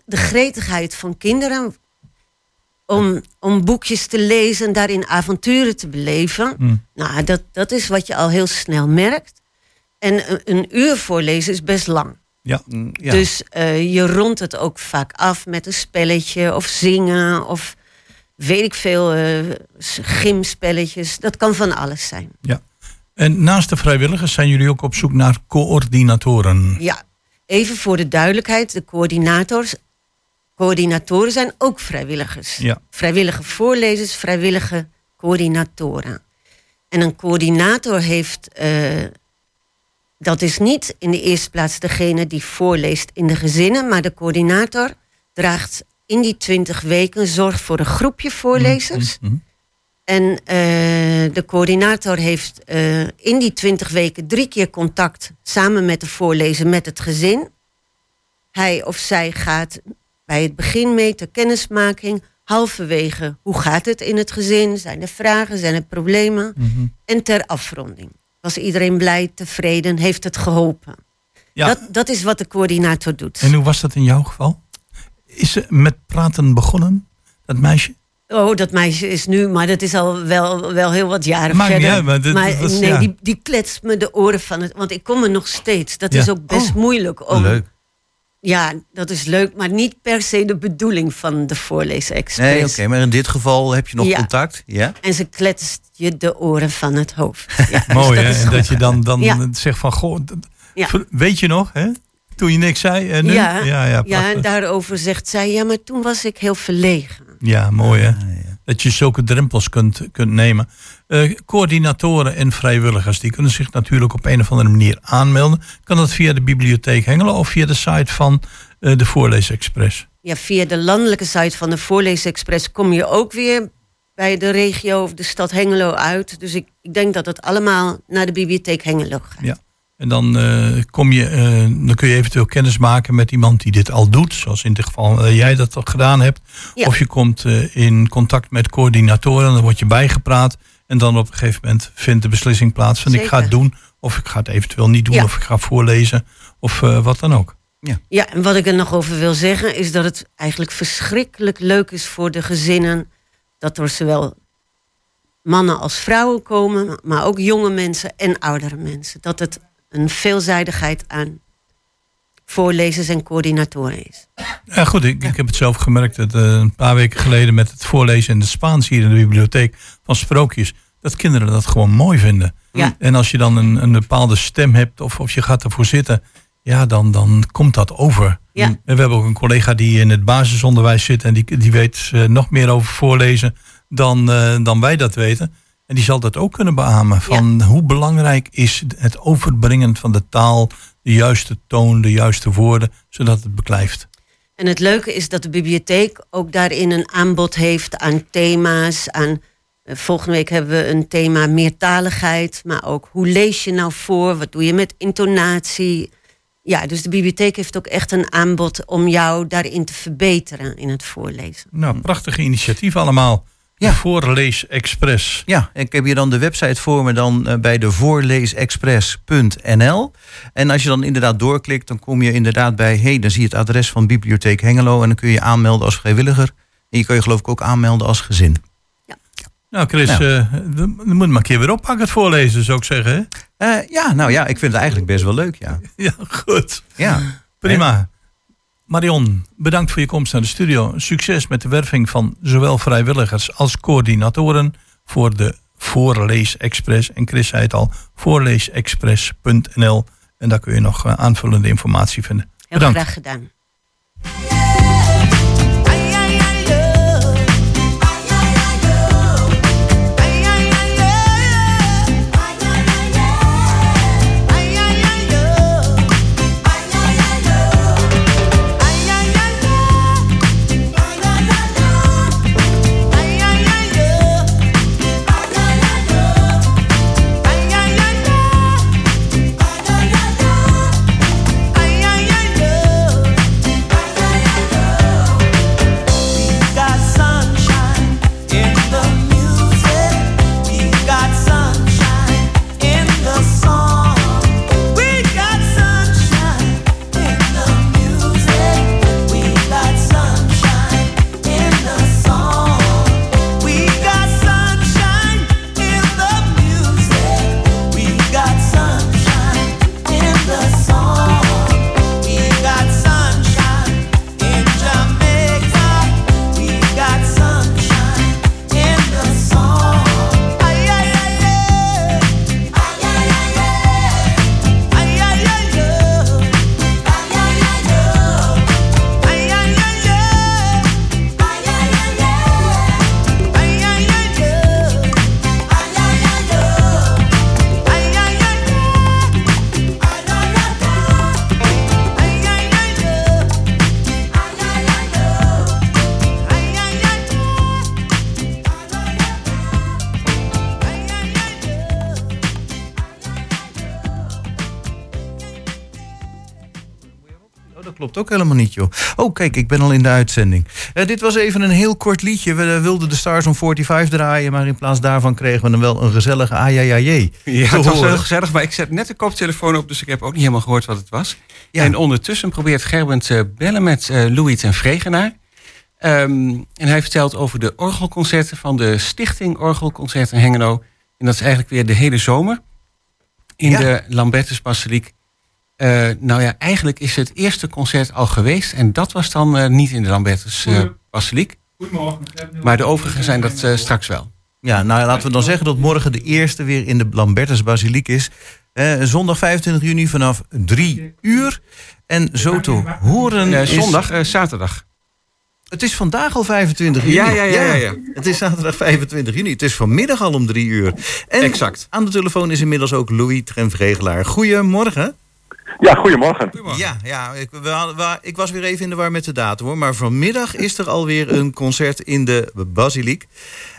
De gretigheid van kinderen om, om boekjes te lezen en daarin avonturen te beleven. Mm. Nou, dat, dat is wat je al heel snel merkt. En een, een uur voorlezen is best lang. Ja. Mm, ja. Dus eh, je rondt het ook vaak af met een spelletje of zingen of weet ik veel, eh, s- gymspelletjes. Dat kan van alles zijn. Ja. En naast de vrijwilligers zijn jullie ook op zoek naar coördinatoren. Ja, even voor de duidelijkheid, de coördinators. Coördinatoren zijn ook vrijwilligers. Ja. Vrijwillige voorlezers, vrijwillige coördinatoren. En een coördinator heeft, eh, dat is niet in de eerste plaats degene die voorleest in de gezinnen, maar de coördinator draagt in die twintig weken zorg voor een groepje voorlezers. Mhm. En eh, de coördinator heeft eh, in die twintig weken drie keer contact samen met de voorlezer met het gezin. Hij of zij gaat bij het begin mee ter kennismaking, halverwege, hoe gaat het in het gezin? Zijn er vragen, zijn er problemen? Mhm. En ter afronding. Was iedereen blij, tevreden, heeft het geholpen? Ja. Dat, dat is wat de coördinator doet. En hoe was dat in jouw geval? Is ze met praten begonnen, dat meisje? Oh, dat meisje is nu, maar dat is al wel, wel heel wat jaren Maakt niet verder. uit, maar dit- dit was- nee, ja. die, die kletst me de oren van het. Want ik kom er nog steeds. Dat Ja. is ook best Oh, moeilijk om. Leuk. Ja, dat is leuk, maar niet per se de bedoeling van de voorleesexpress. Nee, oké, maar in dit geval heb je nog Ja. contact. Ja? En ze kletst je de oren van het hoofd. Ja, dus Mooi dat hè? En goed. dat je dan, dan Ja. zegt van, goh, weet je nog hè? Toen je niks zei en nu? Ja, ja, ja, en daarover zegt zij, ja, maar toen was ik heel verlegen. Ja, mooi Ah, hè? Dat je zulke drempels kunt, kunt nemen. Eh, coördinatoren en vrijwilligers, die kunnen zich natuurlijk op een of andere manier aanmelden. Kan dat via de bibliotheek Hengelen of via de site van eh, de Voorleesexpress? Ja, via de landelijke site van de Voorleesexpress kom je ook weer bij de regio of de stad Hengelo uit. Dus ik, ik denk dat het allemaal naar de bibliotheek Hengelo gaat. Ja. En dan, eh, kom je, eh, dan kun je eventueel kennis maken met iemand die dit al doet. Zoals in dit geval eh, jij dat al gedaan hebt. Ja. Of je komt eh, in contact met coördinatoren. Dan word je bijgepraat. En dan op een gegeven moment vindt de beslissing plaats van ik ga het doen. Of ik ga het eventueel niet doen. Ja. Of ik ga voorlezen. Of eh, wat dan ook. Ja, en wat ik er nog over wil zeggen is dat het eigenlijk verschrikkelijk leuk is voor de gezinnen dat er zowel mannen als vrouwen komen, maar ook jonge mensen en oudere mensen. Dat het een veelzijdigheid aan voorlezers en coördinatoren is. Ja, goed, ik, ik heb het zelf gemerkt dat, eh, een paar weken geleden met het voorlezen in het Spaans hier in de bibliotheek van sprookjes. Dat kinderen dat gewoon mooi vinden. Ja. En als je dan een, een bepaalde stem hebt of, of je gaat ervoor zitten, ja, dan, dan komt dat over. Ja. En we hebben ook een collega die in het basisonderwijs zit en die, die weet eh, nog meer over voorlezen dan, eh, dan wij dat weten. En die zal dat ook kunnen beamen. Van hoe belangrijk is het overbrengen van de taal, de juiste toon, de juiste woorden, zodat het beklijft. En het leuke is dat de bibliotheek ook daarin een aanbod heeft aan thema's. Aan, eh, volgende week hebben we een thema meertaligheid. Maar ook hoe lees je nou voor? Wat doe je met intonatie? Ja, dus de bibliotheek heeft ook echt een aanbod om jou daarin te verbeteren in het voorlezen. Nou, prachtige initiatief allemaal. Ja. Voorlees Express. Ja, ik heb hier dan de website voor me dan eh, bij de voorleesexpress.nl. En als je dan inderdaad doorklikt, dan kom je inderdaad bij... hey, dan zie je het adres van Bibliotheek Hengelo... en dan kun je je aanmelden als vrijwilliger. En je kan je geloof ik ook aanmelden als gezin. Nou, Chris, Nou. eh, dan moet maar een keer weer oppakken het voorlezen, zou ik zeggen. Hè? Eh, ja, nou ja, ik vind het eigenlijk best wel leuk, ja. Ja, goed. Ja. Prima. Marion, bedankt voor je komst naar de studio. Succes met de werving van zowel vrijwilligers als coördinatoren voor de Voorlees Express. En Chris zei het al, voorleesexpress.nl. En daar kun je nog eh, aanvullende informatie vinden. Heel Bedankt. graag gedaan. Klopt ook helemaal niet, joh. Oh, kijk, ik ben al in de uitzending. Eh, dit was even een heel kort liedje. We eh, wilden de Stars on 45 draaien, maar in plaats daarvan kregen we dan wel een gezellige ajajajé. Ja, het was heel gezellig, maar ik zet net de koptelefoon op, dus ik heb ook niet helemaal gehoord wat het was. En ondertussen probeert Gerbert te bellen met eh, Louis ten Vregenaar. Ehm, en hij vertelt over de orgelconcerten van de Stichting Orgelconcerten Hengelo. En dat is eigenlijk weer de hele zomer in Ja. de Lambertus Basiliek. Eh, nou ja, eigenlijk is het eerste concert al geweest. En dat was dan eh, niet in de Lambertus eh, Basiliek. Maar de overige zijn dat eh, straks wel. Ja, nou laten we dan zeggen dat morgen de eerste weer in de Lambertus Basiliek is. Zondag 25 juni vanaf 3 uur. En zo te horen is... zondag, eh, zaterdag. Het is vandaag al 25 juni. Ja, ja, ja, ja, ja. Het is zaterdag 25 juni. Het is vanmiddag al om 3 uur. En Exact. aan de telefoon is inmiddels ook Louis Tremvregelaar. Goedemorgen. Ja, goedemorgen. Ja, ja ik, we hadden- ik was weer even in de war met de datum hoor. Maar vanmiddag is er alweer een concert in de Basiliek.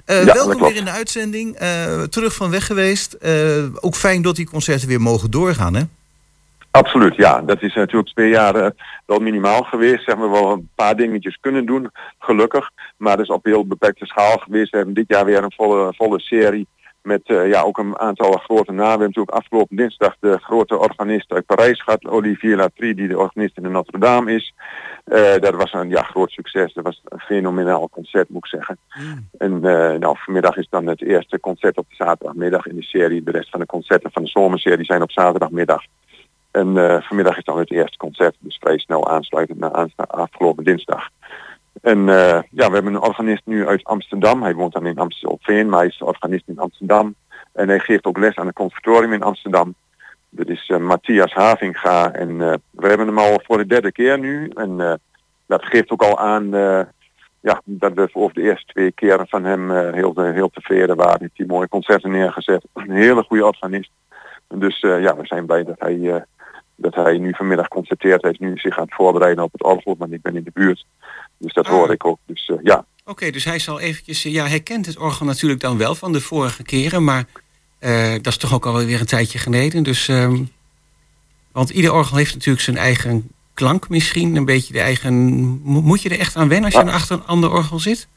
Eh, Ja, welkom weer in de uitzending. Eh, terug van weg geweest. Eh, ook fijn dat die concerten weer mogen doorgaan, hè? Absoluut, ja. Dat is natuurlijk twee jaar wel minimaal geweest. Zeg maar wel een paar dingetjes kunnen doen, gelukkig. Maar dat is op heel beperkte schaal geweest. We hebben dit jaar weer een volle, volle serie met eh, ja, ook een aantal grote namen. We hebben natuurlijk afgelopen dinsdag de grote organist uit Parijs gehad, Olivier Latry, die de organist in de Notre Dame is. Eh, dat was een ja, groot succes. Dat was een fenomenaal concert, moet ik zeggen. En eh, nou, vanmiddag is dan het eerste concert op de zaterdagmiddag in de serie. De rest van de concerten van de zomerserie zijn op zaterdagmiddag. En vanmiddag is dan het eerste concert, dus vrij snel aansluitend na afgelopen dinsdag. En eh, ja, we hebben een organist nu uit Amsterdam. Hij woont dan in Amstelveen, maar hij is organist in Amsterdam. En hij geeft ook les aan het conservatorium in Amsterdam. Dat is eh, Matthias Havinga. En eh, we hebben hem al voor de derde keer nu. En dat geeft ook al aan ja, dat we over de eerste twee keren van hem heel, heel tevreden waren. Heeft hij mooie concerten neergezet. Een hele goede organist. Dus ja, we zijn blij dat hij, dat hij nu vanmiddag concerteert. Hij is nu zich aan het voorbereiden op het orgel, want ik ben in de buurt. Dus dat hoor ik ook. Dus eh, ja, Oké, dus hij zal eventjes... eh, Ja, hij kent het orgel natuurlijk dan wel van de vorige keren. Maar eh, dat is toch ook alweer een tijdje geleden. Dus, ehm, want ieder orgel heeft natuurlijk zijn eigen klank misschien. Een beetje de eigen... mo- Moet je er echt aan wennen als je Ah. achter een ander orgel zit?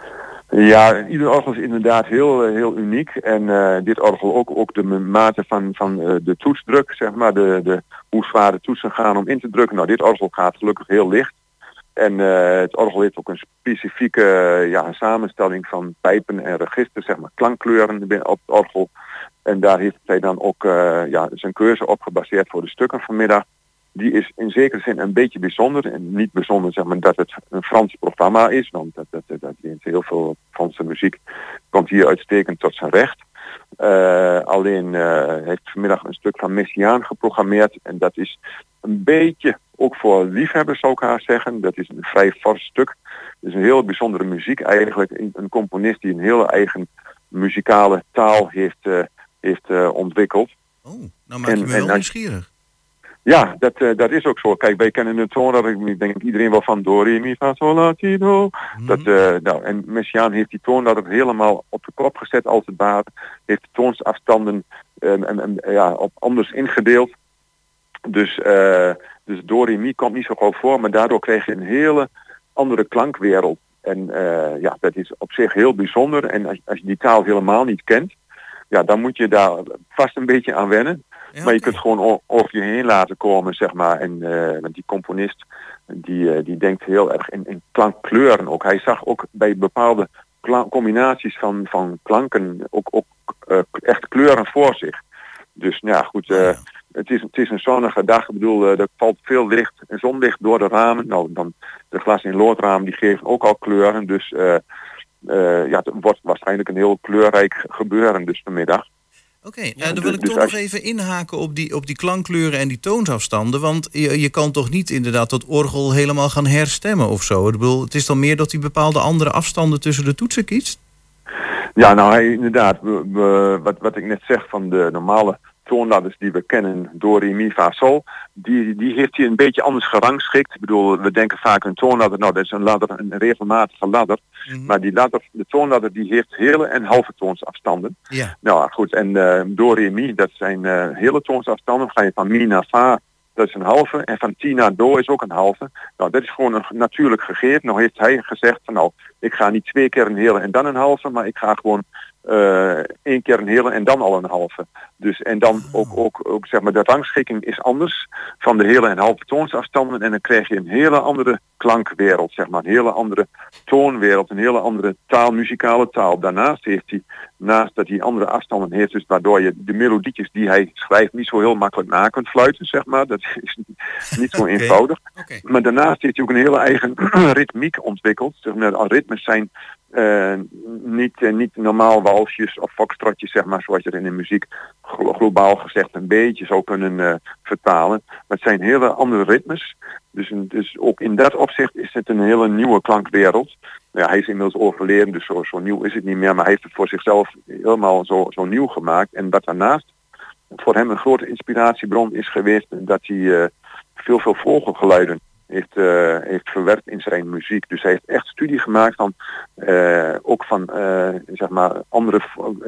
Ja, ieder orgel is inderdaad heel, eh, heel uniek. En eh, dit orgel ook, ook de mate van, van eh, de toetsdruk, zeg maar, de, de, hoe zwaar de toetsen gaan om in te drukken. Nou, dit orgel gaat gelukkig heel licht. En het orgel heeft ook een specifieke ja, samenstelling van pijpen en registers, zeg maar, klankkleuren op het orgel. En daar heeft hij dan ook ja, zijn keuze op gebaseerd voor de stukken vanmiddag. Die is in zekere zin een beetje bijzonder. En niet bijzonder zeg maar, dat het een Frans programma is. Want dat, dat, dat, dat heel veel Franse muziek komt hier uitstekend tot zijn recht. Eh, alleen eh, heeft vanmiddag een stuk van Messiaan geprogrammeerd. En dat is een beetje ook voor liefhebbers zou ik haar zeggen. Dat is een vrij fors stuk. Het is een heel bijzondere muziek eigenlijk. Een, componist die een hele eigen muzikale taal heeft, eh, heeft ontwikkeld. Nou maak je me wel nieuwsgierig. Ja, dat, eh, dat is ook zo. Kijk, wij kennen de dat ik denk iedereen wel van do, re, mi, fa, sol, la, ti, do. Dat, eh, nou, en Messiaen heeft die toon dat helemaal op de kop gezet als het ware. Heeft de toonsafstanden en, en, en, ja, op anders ingedeeld. Dus, eh dus do, re, mi komt niet zo gauw voor, maar daardoor krijg je een hele andere klankwereld. En ja, dat is op zich heel bijzonder. En als, als je die taal helemaal niet kent, ja, dan moet je daar vast een beetje aan wennen. Maar je kunt gewoon over je heen laten komen, zeg maar. En eh, die componist, die, eh, die denkt heel erg in, in klankkleuren ook. Hij zag ook bij bepaalde combinaties van, van klanken ook, ook eh, echt kleuren voor zich. Dus nou ja, goed. eh, het, is, het is een zonnige dag. Ik bedoel, er valt veel licht en zonlicht door de ramen. Nou, dan de glas- en loodramen die geven ook al kleuren. Dus ja, het wordt waarschijnlijk een heel kleurrijk gebeuren dus vanmiddag. Oké, nou, dan wil ik dus toch nog als- even inhaken op die, op die klankkleuren en die toonsafstanden. Want je, je kan toch niet inderdaad dat orgel helemaal gaan herstemmen of zo? Ik bedoel, het is dan meer dat hij bepaalde andere afstanden tussen de toetsen kiest? Ja, nou hij, inderdaad, we, we- wat, wat ik net zeg van de normale toonladders die we kennen, do, re, mi, fa, sol, die, die heeft hij een beetje anders gerangschikt. Ik bedoel, we denken vaak een toonladder, nou dat is een ladder, een regelmatige ladder. Maar die ladder, de toonladder die heeft hele en halve toonsafstanden. Ja. Nou goed, en eh do, re, mi, dat zijn eh, hele toonsafstanden. Ga je van mi naar fa dat is een halve. En van Tina Do is ook een halve. Nou, dat is gewoon een natuurlijk gegeven. Nou heeft hij gezegd van nou, ik ga niet twee keer een hele en dan een halve, maar ik ga gewoon eh, één keer een hele en dan al een halve. Dus en dan ook, ook, ook zeg maar de rangschikking is anders van de hele en halve toonsafstanden en dan krijg je een hele andere klankwereld, zeg maar, een hele andere toonwereld, een hele andere taal, muzikale taal. Daarnaast heeft hij, naast dat hij andere afstanden heeft, dus waardoor je de melodietjes die hij schrijft niet zo heel makkelijk na kunt fluiten, zeg maar. Dat is niet, zo eenvoudig. Maar daarnaast heeft hij ook een hele eigen ritmiek ontwikkeld. Zeg maar, ritmes zijn eh, niet, eh, niet normaal walsjes of foxtrotjes, zeg maar, zoals je er in de muziek glo- globaal gezegd een beetje zou kunnen eh, vertalen. Maar het zijn hele andere ritmes. Dus, dus ook in dat opzicht is het een hele nieuwe klankwereld. Ja, hij is inmiddels overleden, dus zo, zo nieuw is het niet meer. Maar hij heeft het voor zichzelf helemaal zo, zo nieuw gemaakt. En wat daarnaast voor hem een grote inspiratiebron is geweest dat hij veel, veel vogelgeluiden heeft, eh, heeft verwerkt in zijn muziek. Dus hij heeft echt studie gemaakt van eh, ook van eh, zeg maar andere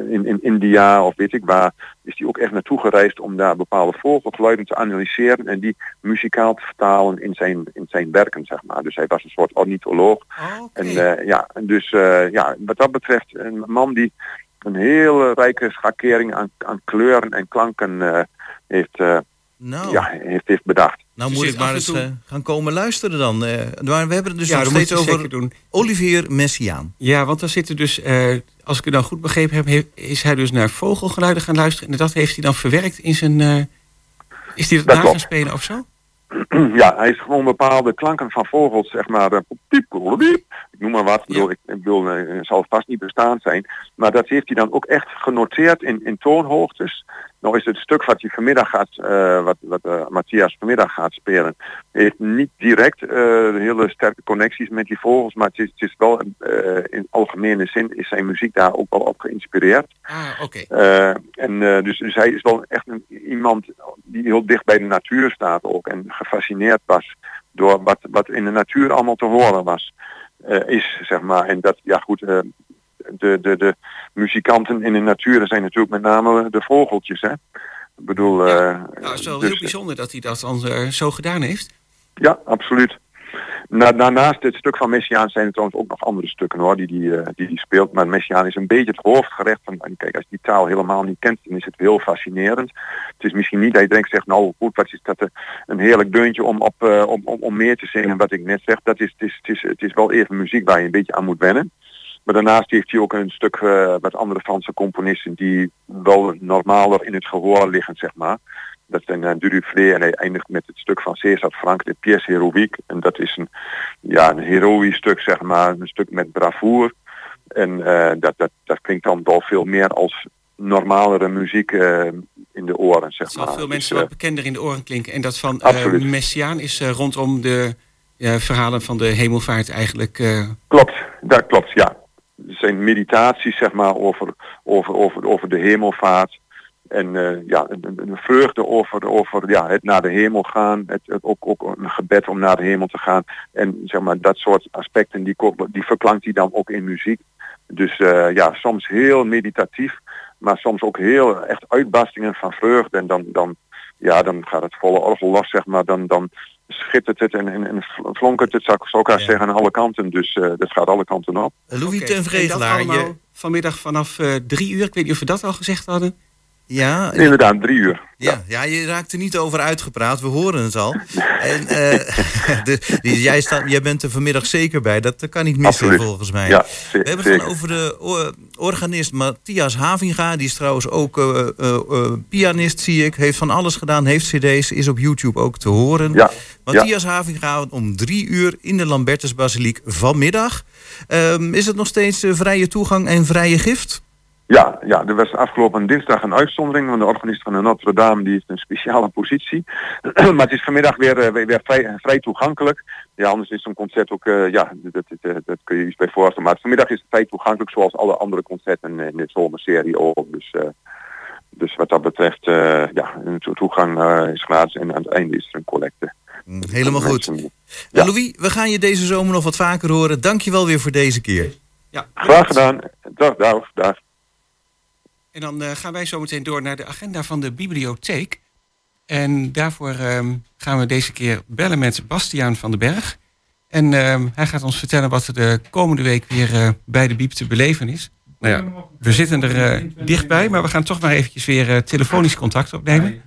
in, in India of weet ik waar is hij ook echt naartoe gereisd om daar bepaalde vogelgeluiden te analyseren en die muzikaal te vertalen in zijn, in zijn werken, zeg maar. Dus hij was een soort ornitholoog. En eh, ja, en dus eh, ja, wat dat betreft een man die een hele rijke schakering aan, aan kleuren en klanken heeft, Nou. ja, heeft, heeft bedacht. Nou Dus moet het ik maar eens toe- eh, gaan komen luisteren dan. Eh, maar we hebben het dus Ja, nog steeds over doen. Olivier Messiaan. Ja, want dan zitten dus, eh, als ik het dan goed begrepen heb, he- is hij dus naar vogelgeluiden gaan luisteren. En dat heeft hij dan verwerkt in zijn. eh, is hij dat, Dat na gaan spelen of zo? ja, hij is gewoon bepaalde klanken van vogels, zeg maar, piep, piep, ik noem maar wat, ik bedoel, ik, bedoel, het zal vast niet bestaan zijn, maar dat heeft hij dan ook echt genoteerd in, in toonhoogtes. Nou is het stuk wat hij vanmiddag gaat, eh, wat, wat eh, Matthias vanmiddag gaat spelen, heeft niet direct eh, hele sterke connecties met die vogels, maar het is, het is wel in algemene zin is zijn muziek daar ook wel op geïnspireerd. Ah, oké. En dus, dus hij is wel echt een, iemand die heel dicht bij de natuur staat ook en gefascineerd was door wat, wat in de natuur allemaal te horen was. is, zeg maar. En dat, ja goed, de, de, de muzikanten in de natuur zijn natuurlijk met name de vogeltjes, hè. Ik bedoel, eh, Nou, het is wel dus- heel bijzonder dat hij dat dan eh, zo gedaan heeft. ja, absoluut. Na, daarnaast dit stuk van Messiaan zijn er trouwens ook nog andere stukken hoor, die die, eh, die, die speelt. Maar Messiaan is een beetje het hoofdgerecht van, en kijk, als je die taal helemaal niet kent, dan is het heel fascinerend. Het is misschien niet dat je denkt, zegt, nou goed, wat is dat een heerlijk deuntje om, op, om, om, om meer te zingen wat ik net zeg. Dat is, het, is, het, is, het is wel even muziek waar je een beetje aan moet wennen. Maar daarnaast heeft hij ook een stuk eh, met andere Franse componisten die wel normaler in het gehoor liggen, zeg maar. Dat zijn uh, Durifflé en hij eindigt met het stuk van César Frank, de pièce héroïque. En dat is een, ja, een heroïsch stuk, zeg maar, een stuk met bravoure. En eh, dat, dat, dat klinkt dan wel veel meer als normalere muziek eh, in de oren, zeg Het zal maar. veel Dus, mensen eh, wat bekender in de oren klinken. En dat van eh Messiaan is eh, rondom de eh, verhalen van de hemelvaart eigenlijk... eh, Klopt, dat klopt, ja. Zijn meditaties, zeg maar, over, over, over, over de hemelvaart. En eh, ja, een, vreugde over, over ja, het naar de hemel gaan. Het, ook, ook een gebed om naar de hemel te gaan. En zeg maar, dat soort aspecten, die, die verklankt hij dan ook in muziek. Dus eh, ja, soms heel meditatief. Maar soms ook heel echt uitbarstingen van vreugde. En dan, dan, ja, dan gaat het volle orgel los, zeg maar. Dan, dan schittert het en, en, en flonkert het, zou ik haast zeggen, aan alle kanten. Dus eh, dat gaat alle kanten op. Louis oké. ten En dat Vregelaar, allemaal je- vanmiddag vanaf eh, drie uur. Ik weet niet of we dat al gezegd hadden. Ja, Inderdaad, drie uur. Ja, ja, je raakt er niet over uitgepraat. We horen het al. En, eh, dus, jij, staat, jij bent er vanmiddag zeker bij. Dat kan niet missen Absoluut. volgens mij. Ja, We hebben het dan over de organist Matthias Havinga. Die is trouwens ook eh, eh, pianist, zie ik. Heeft van alles gedaan, heeft cd's, is op YouTube ook te horen. Ja, Matthias Havinga om drie uur in de Lambertusbasiliek vanmiddag. Ehm, is het nog steeds vrije toegang en vrije gift? Ja, ja, er was afgelopen dinsdag een uitzondering, want de organist van de Notre Dame die heeft een speciale positie. maar het is vanmiddag weer, eh, weer, weer vrij, vrij toegankelijk. Ja, anders is zo'n concert ook, eh, ja, dat, dat, dat, dat kun je iets bij voorstellen. Maar vanmiddag is het vrij toegankelijk, zoals alle andere concerten in de zomerserie ook. Dus, eh, dus wat dat betreft, eh, ja, toegang eh, is gratis en aan het einde is er een collecte. Helemaal goed. Louis, we gaan je deze zomer nog wat vaker horen. Dank je wel weer voor deze keer. Ja, Graag gedaan. Dag, dag, dag. En dan eh, gaan wij zo meteen door naar de agenda van de bibliotheek. En daarvoor ehm, gaan we deze keer bellen met Bastiaan van den Berg. En ehm, hij gaat ons vertellen wat er de komende week weer eh, bij de Biep te beleven is. Nou ja, we zitten er eh, dichtbij, maar we gaan toch maar eventjes weer telefonisch contact opnemen.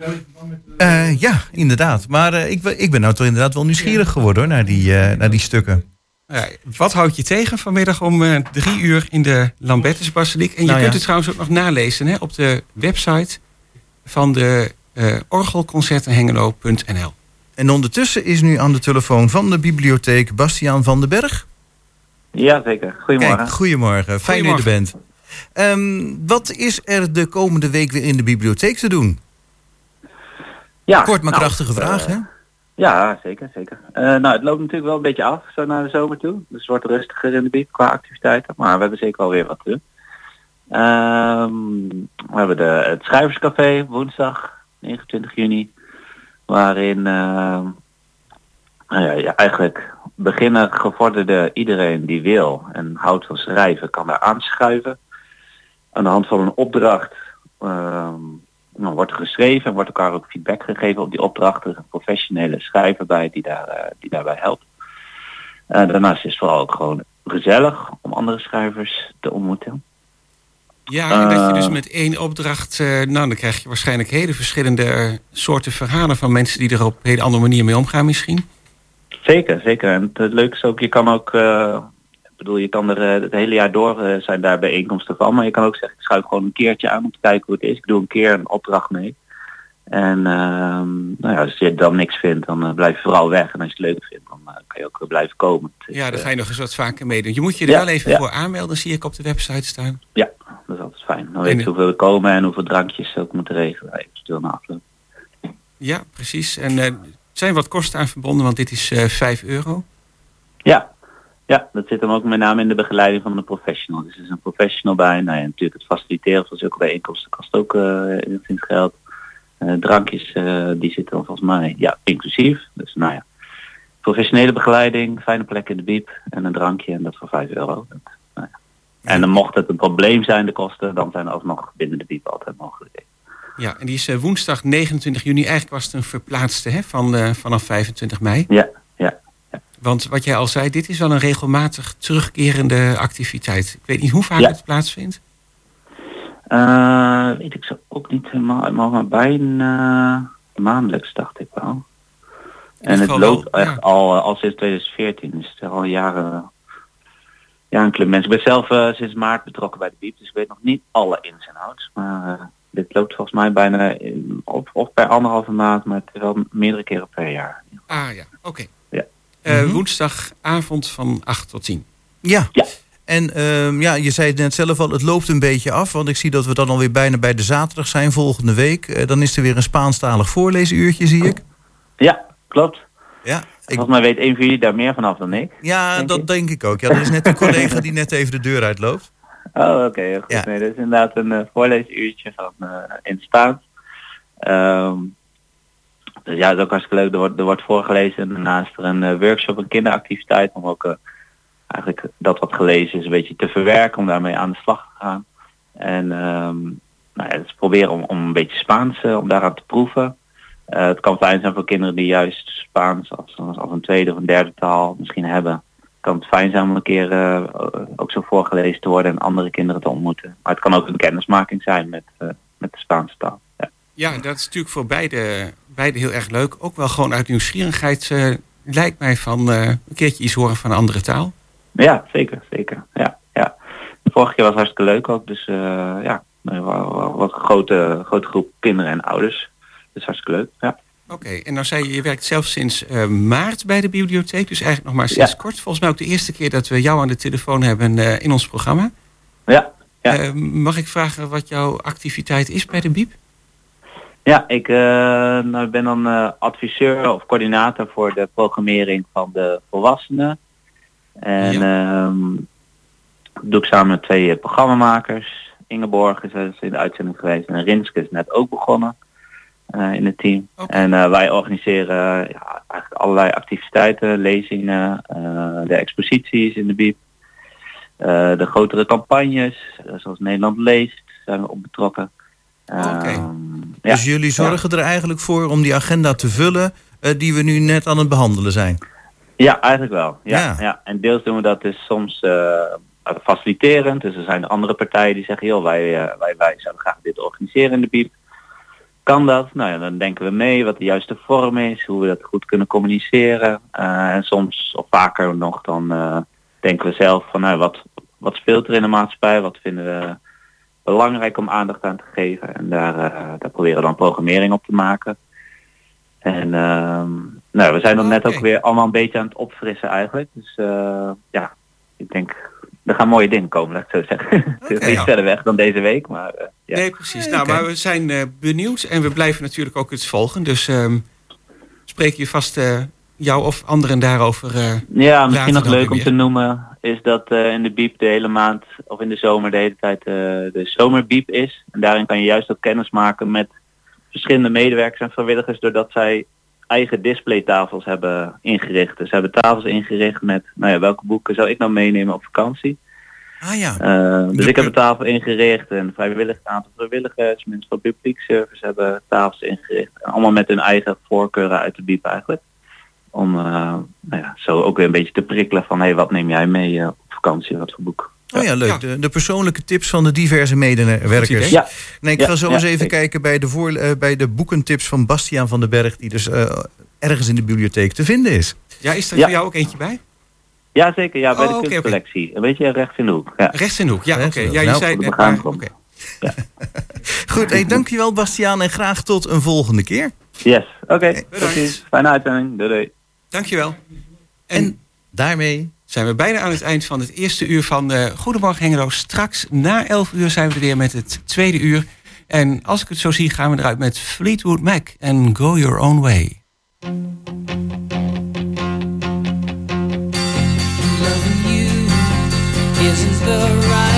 Ja, inderdaad. Maar ik, ik ben nou toch inderdaad wel nieuwsgierig geworden hoor, naar, die, naar die stukken. Ja, wat houdt je tegen vanmiddag om eh, drie uur in de Lambertusbasiliek? En je Nou ja. kunt het trouwens ook nog nalezen hè, op de website van de eh orgelconcertenhengelo.nl. En ondertussen is nu aan de telefoon van de bibliotheek Bastiaan van den Berg. Ja, zeker. Goedemorgen. Kijk, goedemorgen. Fijn dat je er bent. Ehm, wat is er de komende week weer in de bibliotheek te doen? Ja, Kort maar nou, krachtige vraag, eh, hè? Ja, zeker, zeker. Eh, nou, het loopt natuurlijk wel een beetje af, zo naar de zomer toe. Dus het wordt rustiger in de biep qua activiteiten. Maar we hebben zeker wel weer wat te doen. Ehm, we hebben de, het Schrijverscafé woensdag 29 juni. Waarin ehm, nou ja, ja, eigenlijk beginnen gevorderde iedereen die wil en houdt van schrijven kan daar aanschuiven. Aan de hand van een opdracht ehm, nou, wordt er geschreven en wordt elkaar ook feedback gegeven op die opdracht. Er is een professionele schrijver bij die, daar, eh, die daarbij helpt. Eh, daarnaast is het vooral ook gewoon gezellig om andere schrijvers te ontmoeten. Ja, en dat je dus Eh. met één opdracht, nou dan krijg je waarschijnlijk hele verschillende soorten verhalen van mensen die er op een hele andere manier mee omgaan misschien. Zeker, zeker. En het leuke is ook, je kan ook, bedoel, je kan er eh, het hele jaar door eh, zijn daar bijeenkomsten van, maar je kan ook zeggen, ik schuif gewoon een keertje aan om te kijken hoe het is. Ik doe een keer een opdracht mee. En ehm, nou ja, als je dan niks vindt, dan eh, blijf je vooral weg. En als je het leuk vindt, dan kan je ook blijven komen. Ja, dan ga je nog eens wat vaker meedoen. Je moet je er Ja, wel even ja. voor aanmelden, zie ik op de website staan. Ja, dat is altijd fijn. Dan weet je hoeveel er komen en hoeveel drankjes ze ook moeten regelen. Eventueel na afloop. Ja, precies. En er zijn wat kosten aan verbonden, want dit is eh 5 euro. Ja. Ja, dat zit hem ook met name in de begeleiding van de professional. Dus er is een professional bij. Nou ja, natuurlijk het faciliteren van zulke bijeenkomsten kost ook eh geld. Eh, drankjes, eh, die zitten dan volgens mij ja, inclusief. Dus nou ja, professionele begeleiding, fijne plek in de biep en een drankje en dat voor 5 euro. Dat, nou ja. En dan mocht het een probleem zijn, de kosten, dan zijn er alsnog binnen de biep altijd mogelijkheden. Ja, en die is woensdag 29 juni. Eigenlijk was het een verplaatste hè, van, vanaf 25 mei. Ja. Want wat jij al zei, dit is wel een regelmatig terugkerende activiteit. Ik weet niet hoe vaak Ja. het plaatsvindt. Eh, weet ik zo ook niet helemaal, maar bijna maandelijks dacht ik wel. En het loopt wel, echt al, eh, al sinds 2014, dus het is al jaren, ja, een club mensen. Ik ben zelf eh, sinds maart betrokken bij de BIEB, dus ik weet nog niet alle ins en outs. Maar dit loopt volgens mij bijna in, of, per anderhalve maand, maar het is wel meerdere keren per jaar. Ah ja, oké. Ja. Eh, Woensdagavond van 8 tot 10. Ja. En ehm, ja, je zei het net zelf al, het loopt een beetje af. Want ik zie dat we dan alweer bijna bij de zaterdag zijn volgende week. Eh, dan is er weer een Spaanstalig voorleesuurtje, zie ik. Ja, klopt. Ja, Volgens mij weet een van jullie daar meer vanaf dan ik. Ja, denk dat ik. denk ik ook. Ja, er is net een collega die net even de deur uitloopt. Oh, oké. goed. Nee, dat is inderdaad een eh, voorleesuurtje van, in het Spaans. Ehm, dus ja, dat is ook hartstikke leuk. Er wordt, er wordt voorgelezen en daarnaast er een eh, workshop, een kinderactiviteit, om ook eh, eigenlijk dat wat gelezen is een beetje te verwerken, om daarmee aan de slag te gaan. En ehm, nou ja, dus proberen om, om een beetje Spaans, eh, om daaraan te proeven. Het kan fijn zijn voor kinderen die juist Spaans als, een tweede of een derde taal misschien hebben. Kan het fijn zijn om een keer ook zo voorgelezen te worden en andere kinderen te ontmoeten. Maar het kan ook een kennismaking zijn met, met de Spaanse taal. Ja. Ja, dat is natuurlijk voor beide, beide heel erg leuk. Ook wel gewoon uit nieuwsgierigheid eh, lijkt mij van eh, een keertje iets horen van een andere taal. Ja, zeker, zeker. Ja, ja. De vorige keer was hartstikke leuk ook. Dus eh, ja, wa- wa- wat een grote, grote groep kinderen en ouders. Dus hartstikke leuk. Ja. Oké, en nou zei je, je werkt zelf sinds maart bij de bibliotheek. Dus eigenlijk nog maar sinds Ja. kort. Volgens mij ook de eerste keer dat we jou aan de telefoon hebben in ons programma. Ja, Eh, mag ik vragen wat jouw activiteit is bij de BIEB? Ja, ik eh, nou, ik ben dan eh, adviseur of coördinator voor de programmering van de volwassenen. En ehm, doe ik samen met twee eh, programmamakers. Ingeborg is, in de uitzending geweest en Rinske is net ook begonnen in het team. En wij organiseren ja, eigenlijk allerlei activiteiten, lezingen, de exposities in de BIEB. eh, de grotere campagnes, zoals Nederland leest, zijn we op betrokken. Ehm. Dus jullie zorgen er eigenlijk voor om die agenda te vullen eh, die we nu net aan het behandelen zijn. Ja, eigenlijk wel. Ja, Ja. En deels doen we dat dus soms eh, faciliterend. Dus er zijn andere partijen die zeggen, joh, wij, eh, wij, wij zouden graag dit organiseren in de BIEB. Kan dat? Nou ja, dan denken we mee wat de juiste vorm is, hoe we dat goed kunnen communiceren. En soms, of vaker nog, dan denken we zelf van, nou, wat, wat speelt er in de maatschappij? Wat vinden we belangrijk om aandacht aan te geven? En daar, eh, daar proberen we dan programmering op te maken. En ehm, nou, we zijn dan net ook weer allemaal een beetje aan het opfrissen eigenlijk. Dus eh, ja, ik denk, er gaan mooie dingen komen, laat ik zo zeggen. het is iets ja. verder weg dan deze week, maar eh, ja. Nee, precies. Nou, maar we zijn eh, benieuwd en we blijven natuurlijk ook het volgen. Dus ehm, spreek je vast eh, jou of anderen daarover. eh, Ja, misschien nog leuk om te noemen is dat eh, in de biep de hele maand of in de zomer de hele tijd eh, de zomerbiep is. En daarin kan je juist ook kennis maken met verschillende medewerkers en vrijwilligers doordat zij eigen displaytafels hebben ingericht. Dus ze hebben tafels ingericht met, nou ja, welke boeken zou ik nou meenemen op vakantie? Ah ja. Dus ik heb een tafel ingericht en vrijwillig een aantal vrijwilligers, mensen van public service hebben tafels ingericht. En allemaal met hun eigen voorkeuren uit de biep eigenlijk. Om eh, nou ja, zo ook weer een beetje te prikkelen van hé, wat neem jij mee eh, op vakantie, wat voor boek. Oh ja, leuk. De, de persoonlijke tips van de diverse medewerkers. Ja. Nee, ik Ja, ga zo ja, eens even zeker. kijken bij de, voor, eh, bij de boekentips van Bastiaan van den Berg, die dus eh, ergens in de bibliotheek te vinden is. Ja, is er Ja. voor jou ook eentje bij? Ja, zeker. Ja, bij Oh, de oké, oké. kunstcollectie. Een beetje rechts in de hoek. Ja. Rechts in de hoek, ja, oké. In de Ja, je Nou, zei maar. Oké. Goed, hey, dankjewel Bastiaan en graag tot een volgende keer. Yes, oké. Bedankt. precies. Fijne uitzending. Doei doei. Dankjewel. En Daarmee zijn we bijna aan het eind van het eerste uur van eh Goedemorgen Hengelo. Straks na 11 uur zijn we er weer met het tweede uur. En als ik het zo zie, gaan we eruit met Fleetwood Mac en Go Your Own Way. Loving you isn't the